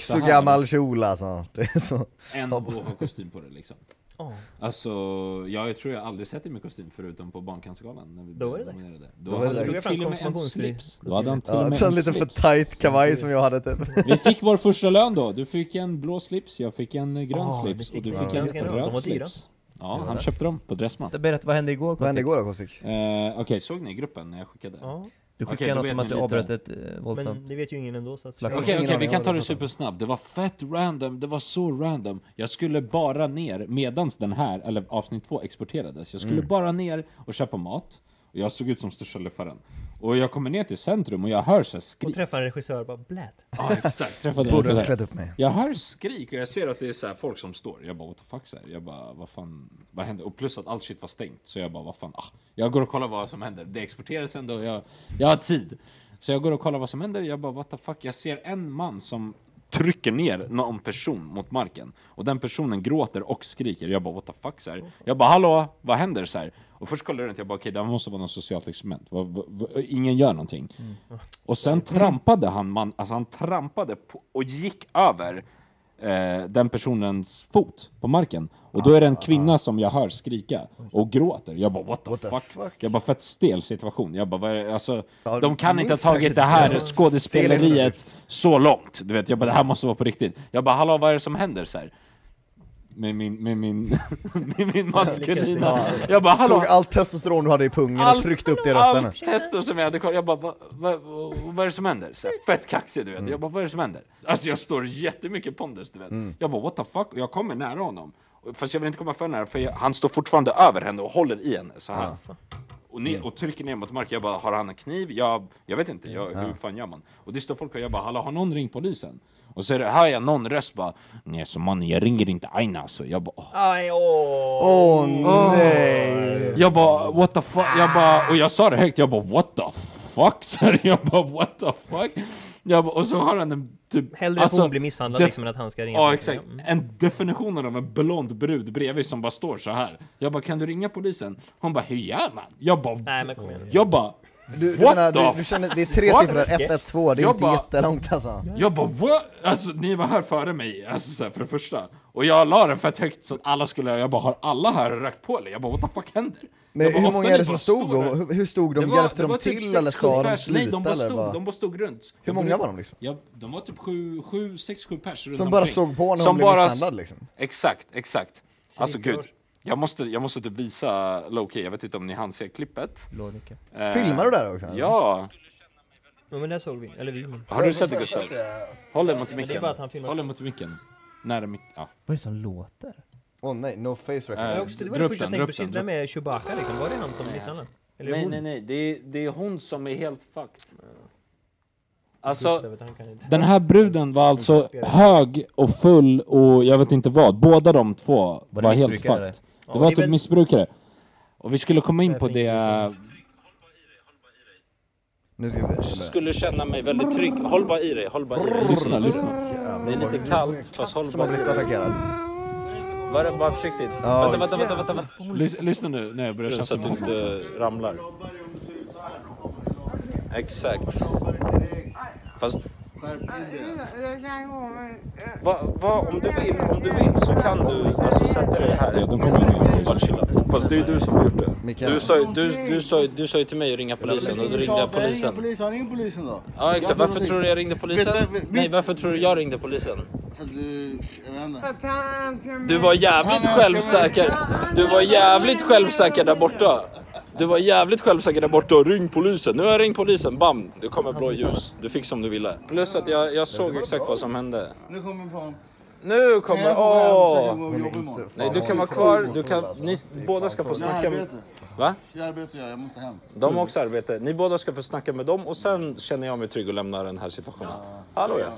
så och gammal kjol alltså. Det är så. Än att ha kostym på det liksom. Ja. Alltså, ja, jag tror jag aldrig sett dig med kostym förutom på Barncancergalan när vi Då var det nominerade. Då, Då det hade dags. du till och med en slips. Då hade han till och med så en liten för tight kavaj som jag hade typ. Vi fick vår första lön då. Du fick en blå slips, jag fick en grön Ah, slips det och du fick en röd slips. Ja, han köpte dem på Dressman. Berätta, vad hände igår Vad hände Kostik? igår då Kostik? Eh, Okej, såg ni gruppen när jag skickade? Ja, Du Okej, skickade då något vet om ni att du lite. avbröt ett eh, våldsamt... men det vet ju ingen ändå så att... Slags- Okej, okej, vi kan ta det supersnabbt. Det var fett random, det var så random. Jag skulle bara ner, medans den här, eller avsnitt två exporterades, jag skulle Mm. bara ner och köpa mat. Och jag såg ut som största luffaren. Och jag kommer ner till centrum och jag hör så här Och skrik. träffa en regissör och bara blät. Ja, exakt. Träffade Borde ha klätt upp mig. Jag hör skrik och jag ser att det är så här folk som står. Jag bara what the fuck så här. Jag bara vad fan, vad händer? Och plus att allt shit var stängt. Så jag bara vad fan, ah. Jag går och kollar vad som händer. Det exporteras ändå och jag, jag har tid. Så jag går och kollar vad som händer. Jag bara what the fuck. Jag ser en man som trycker ner någon person mot marken. Och den personen gråter och skriker. Jag bara what the fuck så här. Jag bara hallå, vad händer så här? Och först kollade jag runt, jag bara okej det här måste vara något socialt experiment. Vad- vad- vad- ingen gör någonting. Och sen trampade han man, alltså han trampade på, och gick över eh, den personens fot på marken. Och då är det en kvinna som jag hör skrika och gråter. Jag bara what the, What the fuck? fuck? Jag bara fett stel situation. Jag bara, det? alltså, Ja, de kan inte ha tagit det här skådespeleriet så långt. Du vet, jag bara det här måste vara på riktigt. Jag bara hallå vad är det som händer så här? Med min, med min, med min maskulina. Jag bara hallå! Tog allt testosteron du hade i pungen och Allt- tryckte upp det i rösten. Allt testo som jag hade kvar, jag bara vad, vad, vad, är det som händer? Så här, fett kaxig du vet, Mm. jag bara vad är det som händer? Alltså jag står jättemycket pondus du vet. Jag bara what the fuck, och jag kommer nära honom. Och- Fast jag vill inte komma för nära för jag, han står fortfarande över henne och håller i henne så här. Och, ner, och trycker ner mot marken, jag bara har han en kniv? Jag, jag vet inte, jag, hur fan gör man? Och det står folk och jag bara hallå har någon ringt polisen? Och så hör jag någon röst bara Nej så mannen jag ringer inte Aina alltså. Jag bara åh. Aj, åh! Åh nej! Jag bara what the fuck, jag bara, och jag sa det högt, jag bara what the fuck? Så jag bara what the fuck? Jag bara, och så har han en typ... Hellre att hon blir misshandlad liksom än att han ska ringa Ja polisen. exakt, en definition av en blond brud bredvid som bara står så här. Jag bara kan du ringa polisen? Hon bara hur gör man? Jag bara, Nej men kom igen. jag bara Du, du What menar, the du, du känner, det är tre siffror, 112, det är Jag inte bara- jättelångt alltså. Jag bara what? Alltså ni var här före mig, alltså så här, för det första. Och jag la den fett högt så att alla skulle, jag bara har alla här rökt på eller? Jag bara what the fuck händer? Men bara, hur många är det som stod och hur, hur stod de? Det var- Hjälpte de typ till sex, eller sa de pers. Nej, sluta de bara eller stod, vad? de bara stod runt. Hur många var de liksom? Ja, de var typ sju, sju, sex, sju pers runt Som bara omkring. såg på när hon blev misshandlad liksom? Exakt, exakt. Alltså gud. Jag måste, jag måste typ visa Loki, jag vet inte om ni hann se klippet. Lådnyckel. Eh, Filmar du där också? eller? Ja! Ja men det såg vi, eller vi. Har du sett det Gustav? Håll dig mot det är micken. bara att han filmar. Håll dig mot micken. Nära mick... Ja. Vad är det som låter? Åh nej, no face record. Eh, också, det var det första jag tänkte den, vem är Chewbacca liksom? Var det han som misshandlade? Eller Nej hon? nej nej, det är, det är hon som är helt fucked. Alltså, den här bruden var alltså hög och full och jag vet inte vad. Båda de två Var var, helt fucked. Ja, Det var typ missbrukare. Och vi skulle komma in på det... Nu ska vi se. skulle känna mig väldigt trygg. Håll bara i dig, håll bara i dig. Lyssna, lyssna. Det är lite kallt, fast håll Som har bara i blivit dig. attackerad. Var bara försiktigt? Ja, vänta, vänta, vänta, vänta, vänta. Lys, lyssna nu när jag börjar Så att du inte ramlar. Exakt. Fast... Va, va, om du vill, om du vill så kan du alltså sätta dig här. Ja, de kommer nu. Bara chilla. Fast det är du som har gjort det. Mikael. Du sa, ju- du, du, sa, ju- du sa ju till mig att ringa polisen och då ringde jag polisen. polisen, ring polisen då. Ja exakt, varför tror du jag ringde polisen? Vet du- vet- Nej, varför tror du jag ringde polisen? För att du, jag vet inte. Du var jävligt självsäker. Du var jävligt självsäker där borta. Du var jävligt självsäker där borta och ring polisen. Nu har jag ringt polisen, bam! Det kommer blå ljus. Du fick som du ville. Plus att jag, jag såg exakt vad som hände. Nu kommer fan... Nu kommer... Jag jag Åh! Nej, du kan vara kvar. Du kan, ni båda ska få Jag snacka med... Va? Jag att göra, jag måste hem. De har också arbete. Ni båda ska få snacka med dem och sen känner jag mig trygg och lämnar den här situationen. Hallå ja.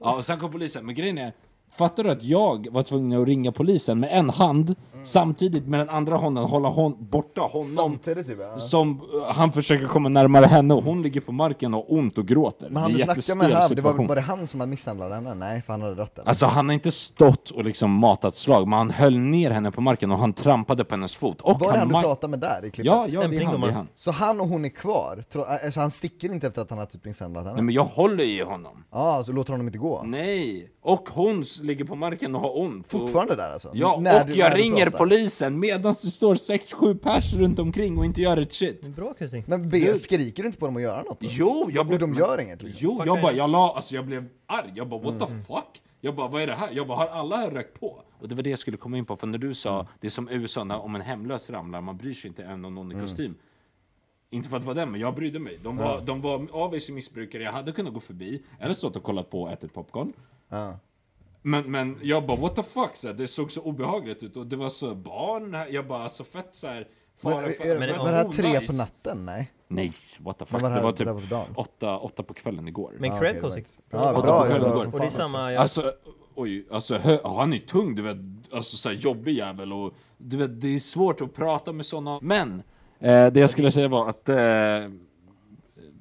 Ja, och sen kom polisen. Men grejen är, fattar du att jag var tvungen att ringa polisen med en hand samtidigt med den andra handen hålla hon, borta honom Samtidigt typ ja. som uh, han försöker komma närmare henne och hon ligger på marken och har ont och gråter. Men han det du är jättestel med här, det var, var det han som hade misshandlat henne? Nej, för han hade dött den. Alltså han har inte stått och liksom matat slag, men han höll ner henne på marken och han trampade på hennes fot. Och var det han du pratade med där i klippet? Ja, ja det är han, det är han. Så han och hon är kvar? Tro, alltså han sticker inte efter att han har typ misshandlat henne? Nej men jag håller i honom. Ja, så låter honom inte gå? Nej! Och hon ligger på marken och har ont. och- Fortfarande där alltså? Ja, När och du- jag ringer polisen medan det står 6-7 pers runt omkring och inte gör ett shit. Bra Kristin. Men be, skriker du inte på dem att göra något då? Jo, jag Och de gör inget liksom? Jo, jag bara, jag la, alltså jag blev arg. Jag bara, what Mm. the fuck? Jag bara, vad är det här? Jag bara, har alla här rökt på? Och det var det jag skulle komma in på, för när du sa, Mm. det är som USA, när, om en hemlös ramlar, man bryr sig inte än om någon i Mm. kostym. Inte för att vara den, men jag brydde mig. De var, Ja. de var avvis missbrukare, jag hade kunnat gå förbi, eller stått och kollat på och ätit popcorn. Ja. Men, men jag bara what the fuck, så här, det såg så obehagligt ut och det var så barn, jag bara så fett så här. Men, fara- är, fett- är, fett var det här tre onajs. på natten? Nej? Nej, what the fuck. Men var det det, var det typ dagen? åtta, åtta på kvällen igår. Men Ah, cred Kosik. right. Ja, bra, på kvällen bra igår. Och det är samma, jag, Alltså, oj, alltså hö, han är tung, du vet, alltså så här, jobbig jävel och du vet, det är svårt att prata med såna. Men, eh, det jag skulle säga var att, eh,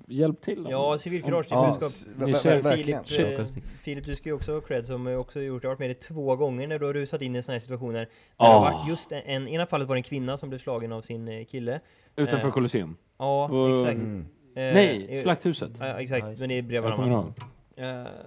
hjälp till dem. ja civilkurage till Ja, budskap. Filip, eh, Filip, du ska ju också ha cred som eh, också gjort, jag har varit med dig två gånger när du har rusat in i såna här situationer. Där det Ah. just en, ena fallet var det en kvinna som blev slagen av sin eh, kille. Utanför eh, Colosseum. Ja, exakt. Mm. Eh, Nej, Slakthuset. Ja, exakt, men det är bredvid varandra. Eh,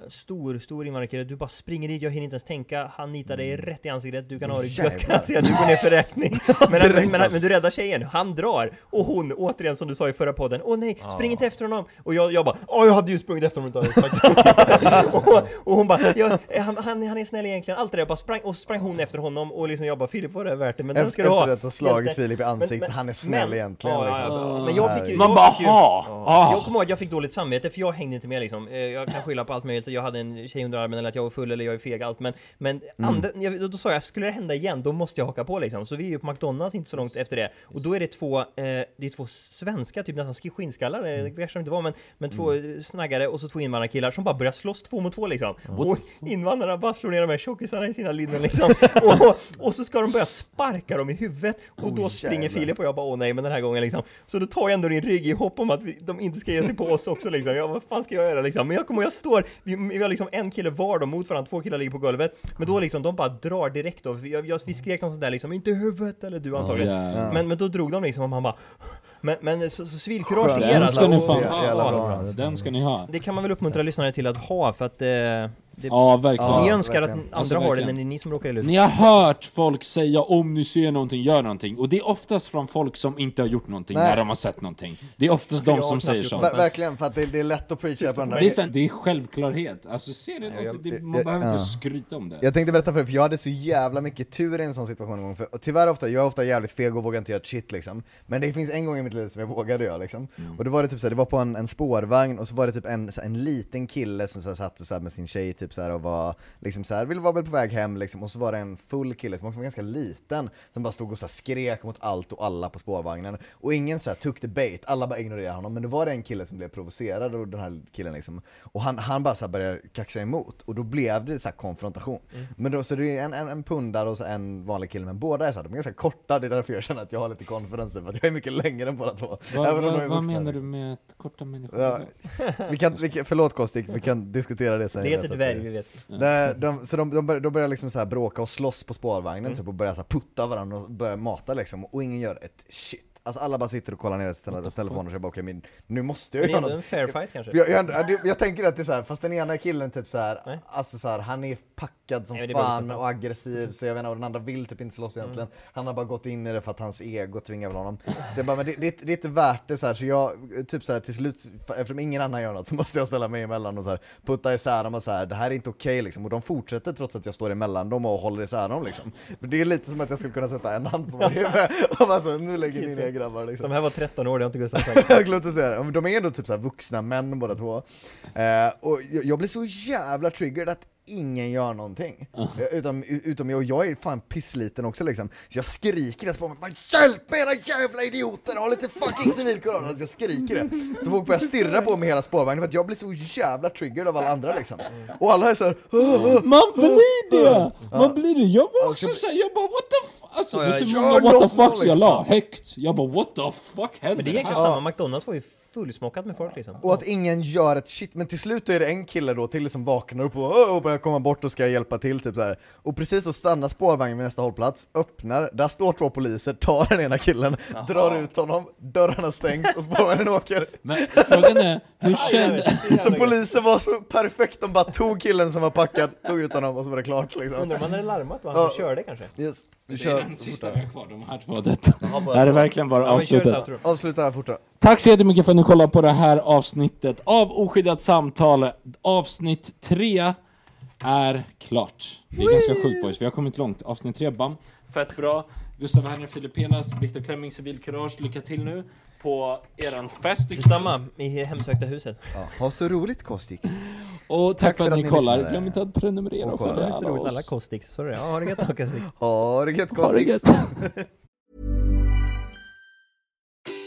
stor, stor invandrarkille, du bara springer dit, jag hinner inte ens tänka, han nitar dig rätt i ansiktet, du kan ha det gött kan jag säga, du går ner för räkning. Men, men, men, men du räddar tjejen, han drar, och hon, återigen som du sa i förra podden, åh nej, spring inte efter honom! Och jag, jag bara, åh jag hade ju sprungit efter honom och, och hon bara, ja, han, han, han är snäll egentligen, allt det där, bara sprang, och sprang hon efter honom, och liksom jag bara, Filip var det värt det, men den ska du ha! efter att ha slagit Hjälte. Filip i ansiktet, han är snäll egentligen, Ja, liksom. ja. Men jag fick ju, Man jag bara, ha! Jag kommer ihåg att jag fick dåligt samvete för jag hängde inte med liksom. Eh, Jag kan skylla på allt möjligt, jag hade en tjej under armen eller att jag var full eller jag är feg, allt men Men Mm. andra, jag, då, då sa jag, skulle det hända igen, då måste jag haka på liksom. Så vi är ju på McDonalds inte så långt efter det. Och då är det två, eh, det är två svenska, typ nästan skinnskallar, mm. det kanske inte var men, men två mm. snaggare och så två invandrarkillar som bara börjar slåss två mot två liksom. Och invandrarna bara slår ner de här tjockisarna i sina linnen liksom. och, och så ska de börja sparka dem i huvudet och då Oh, springer jävlar. Filip och jag bara åh nej men den här gången liksom. Så då tar jag ändå din rygg i hopp om att vi, de inte ska ge sig på oss också liksom. Jag, vad fan ska jag göra liksom? Men jag kommer jag står står, vi, vi har liksom en kille var då mot varandra, två killar ligger på golvet. Men då liksom, de bara drar direkt då. Jag, jag, vi skrek något sånt där liksom, inte huvudet eller du antagligen. Ja, ja. Men, men då drog de liksom och han bara Men, men så, så civilkurage i er Den ska ni fan ha. Den ska ni ha. Det kan man väl uppmuntra lyssnare till att ha för att eh, det, Ja, verkligen. ni Ja, önskar att verkligen. andra Alltså, har det, men det är ni som råkar illa ut. Ni har hört folk säga om ni ser någonting, gör någonting. Och det är oftast från folk som inte har gjort någonting Nej. när de har sett någonting. Det är oftast Jag de som säger sånt. Ver- verkligen, för att det, det är lätt att preacha på andra. Det är, så, det är självklarhet. Alltså ser ni jag- någonting, det, man jag- behöver ja. inte skryta om det. Jag tänkte berätta för dig, för jag hade så jävla mycket tur i en sån situation en gång, för, och tyvärr ofta, jag är ofta jävligt feg och vågar inte göra ett shit liksom Men det finns en gång i mitt liv som jag vågade göra liksom Och då var det typ såhär, det var på en, en spårvagn och så var det typ en, så här, en liten kille som så här, satt så här, med sin tjej typ så här, och var liksom så här, ville vara väl på väg hem liksom. Och så var det en full kille som också var ganska liten Som bara stod och så här, skrek mot allt och alla på spårvagnen. Och ingen så här, took the bait, alla bara ignorerade honom. Men då var det en kille som blev provocerad och den här killen liksom. Och han, han bara så här, började kaxa emot. Och då blev det så här konfrontation. Men då så det är en, en, en pundare och så en vanlig kille men båda är så här, de är ganska korta, det är därför jag känner att jag har lite confidence för att jag är mycket längre än båda två. Vad, Även om de är vad, vuxna, menar du liksom. med att korta människor? Ja, vi kan, vi kan, förlåt Kostik, vi kan diskutera det sen Det vet det- vi vet. Nej, de, så de, de, börjar, de börjar liksom så här bråka och slåss på spårvagnen typ, och börjar så putta varandra och börjar mata liksom, och ingen gör ett shit. Alltså alla bara sitter och kollar ner sina telefoner och säger bara okej men nu måste jag är göra något. en fair fight kanske. Jag, jag, jag, jag tänker att det är så här, fast den ena killen typ så här, Nej. alltså så här, han är packad som Nej, fan bra. och aggressiv så jag vet inte, och den andra vill typ inte slåss egentligen. Han har bara gått in i det för att hans ego tvingar väl honom. Så jag bara, men det, det, det är inte värt det så här, så jag, typ så här till slut, eftersom ingen annan gör något så måste jag ställa mig emellan och så här, putta isär dem och så här, det här är inte okej liksom. Och de fortsätter trots att jag står emellan dem och håller isär dem liksom. För det är lite som att jag skulle kunna sätta en hand på varje och bara så, nu lägger ni ner grabbar liksom. De här var 13 år, det har inte Gustav sagt. Jag glömde att säga det. De är ändå typ så här vuxna män båda två. Eh, och jag, jag blir så jävla triggered att ingen gör någonting. Eh, Utom, utom jag, och jag är fan pissliten också liksom. Så jag skriker det på mig, bara hjälp mig era jävla idioter, ha lite fucking civilkurage! Alltså jag skriker det. Så folk börjar stirra på mig hela spårvagnen för att jag blir så jävla triggered av alla andra liksom. Och alla är såhär Man blir det! Man blir det! Jag var också såhär, jag bara what the fuck? Alltså Ja, vet du hur många what the fucks jag la? Högt? Jag bara what the fuck händer Men det är egentligen samma, McDonalds var ju fullsmockat med folk liksom. Och att ingen gör ett shit, men till slut är det en kille då till som vaknar upp och, och börjar komma bort och ska hjälpa till typ så här. Och precis då stannar spårvagnen vid nästa hållplats, öppnar, där står två poliser, tar den ena killen, drar ut honom, dörrarna stängs och spårvagnen åker. Men frågan är, hur kände... Så polisen var så perfekt, de bara tog killen som var packad, tog ut honom och så var det klart liksom. Undrar om han hade larmat va? Han som körde kanske? Yes. Vi Det är kör. den sista vi har kvar, de här två detta. Det här är verkligen bara Ja, outro. Avsluta här fortare. Tack så jättemycket för att ni kollade på det här avsnittet av Oskyddat samtal. Avsnitt 3 är klart. Det är ganska sjukt boys, vi har kommit långt. Avsnitt 3, bam. Fett bra. Gustav Werner, Filip Pelas, Viktor Klemming, Civilkurage. Lycka till nu på eran fest. Detsamma, i hemsökta huset. Ja, ha så roligt Kostix. Och tack, för att, ni kollar. lyssnade. Glöm inte att prenumerera och Och följa alla roligt, alla oss. Kostix. Sorry, ja, ha det gött Kostix. Ha det gött Kostix.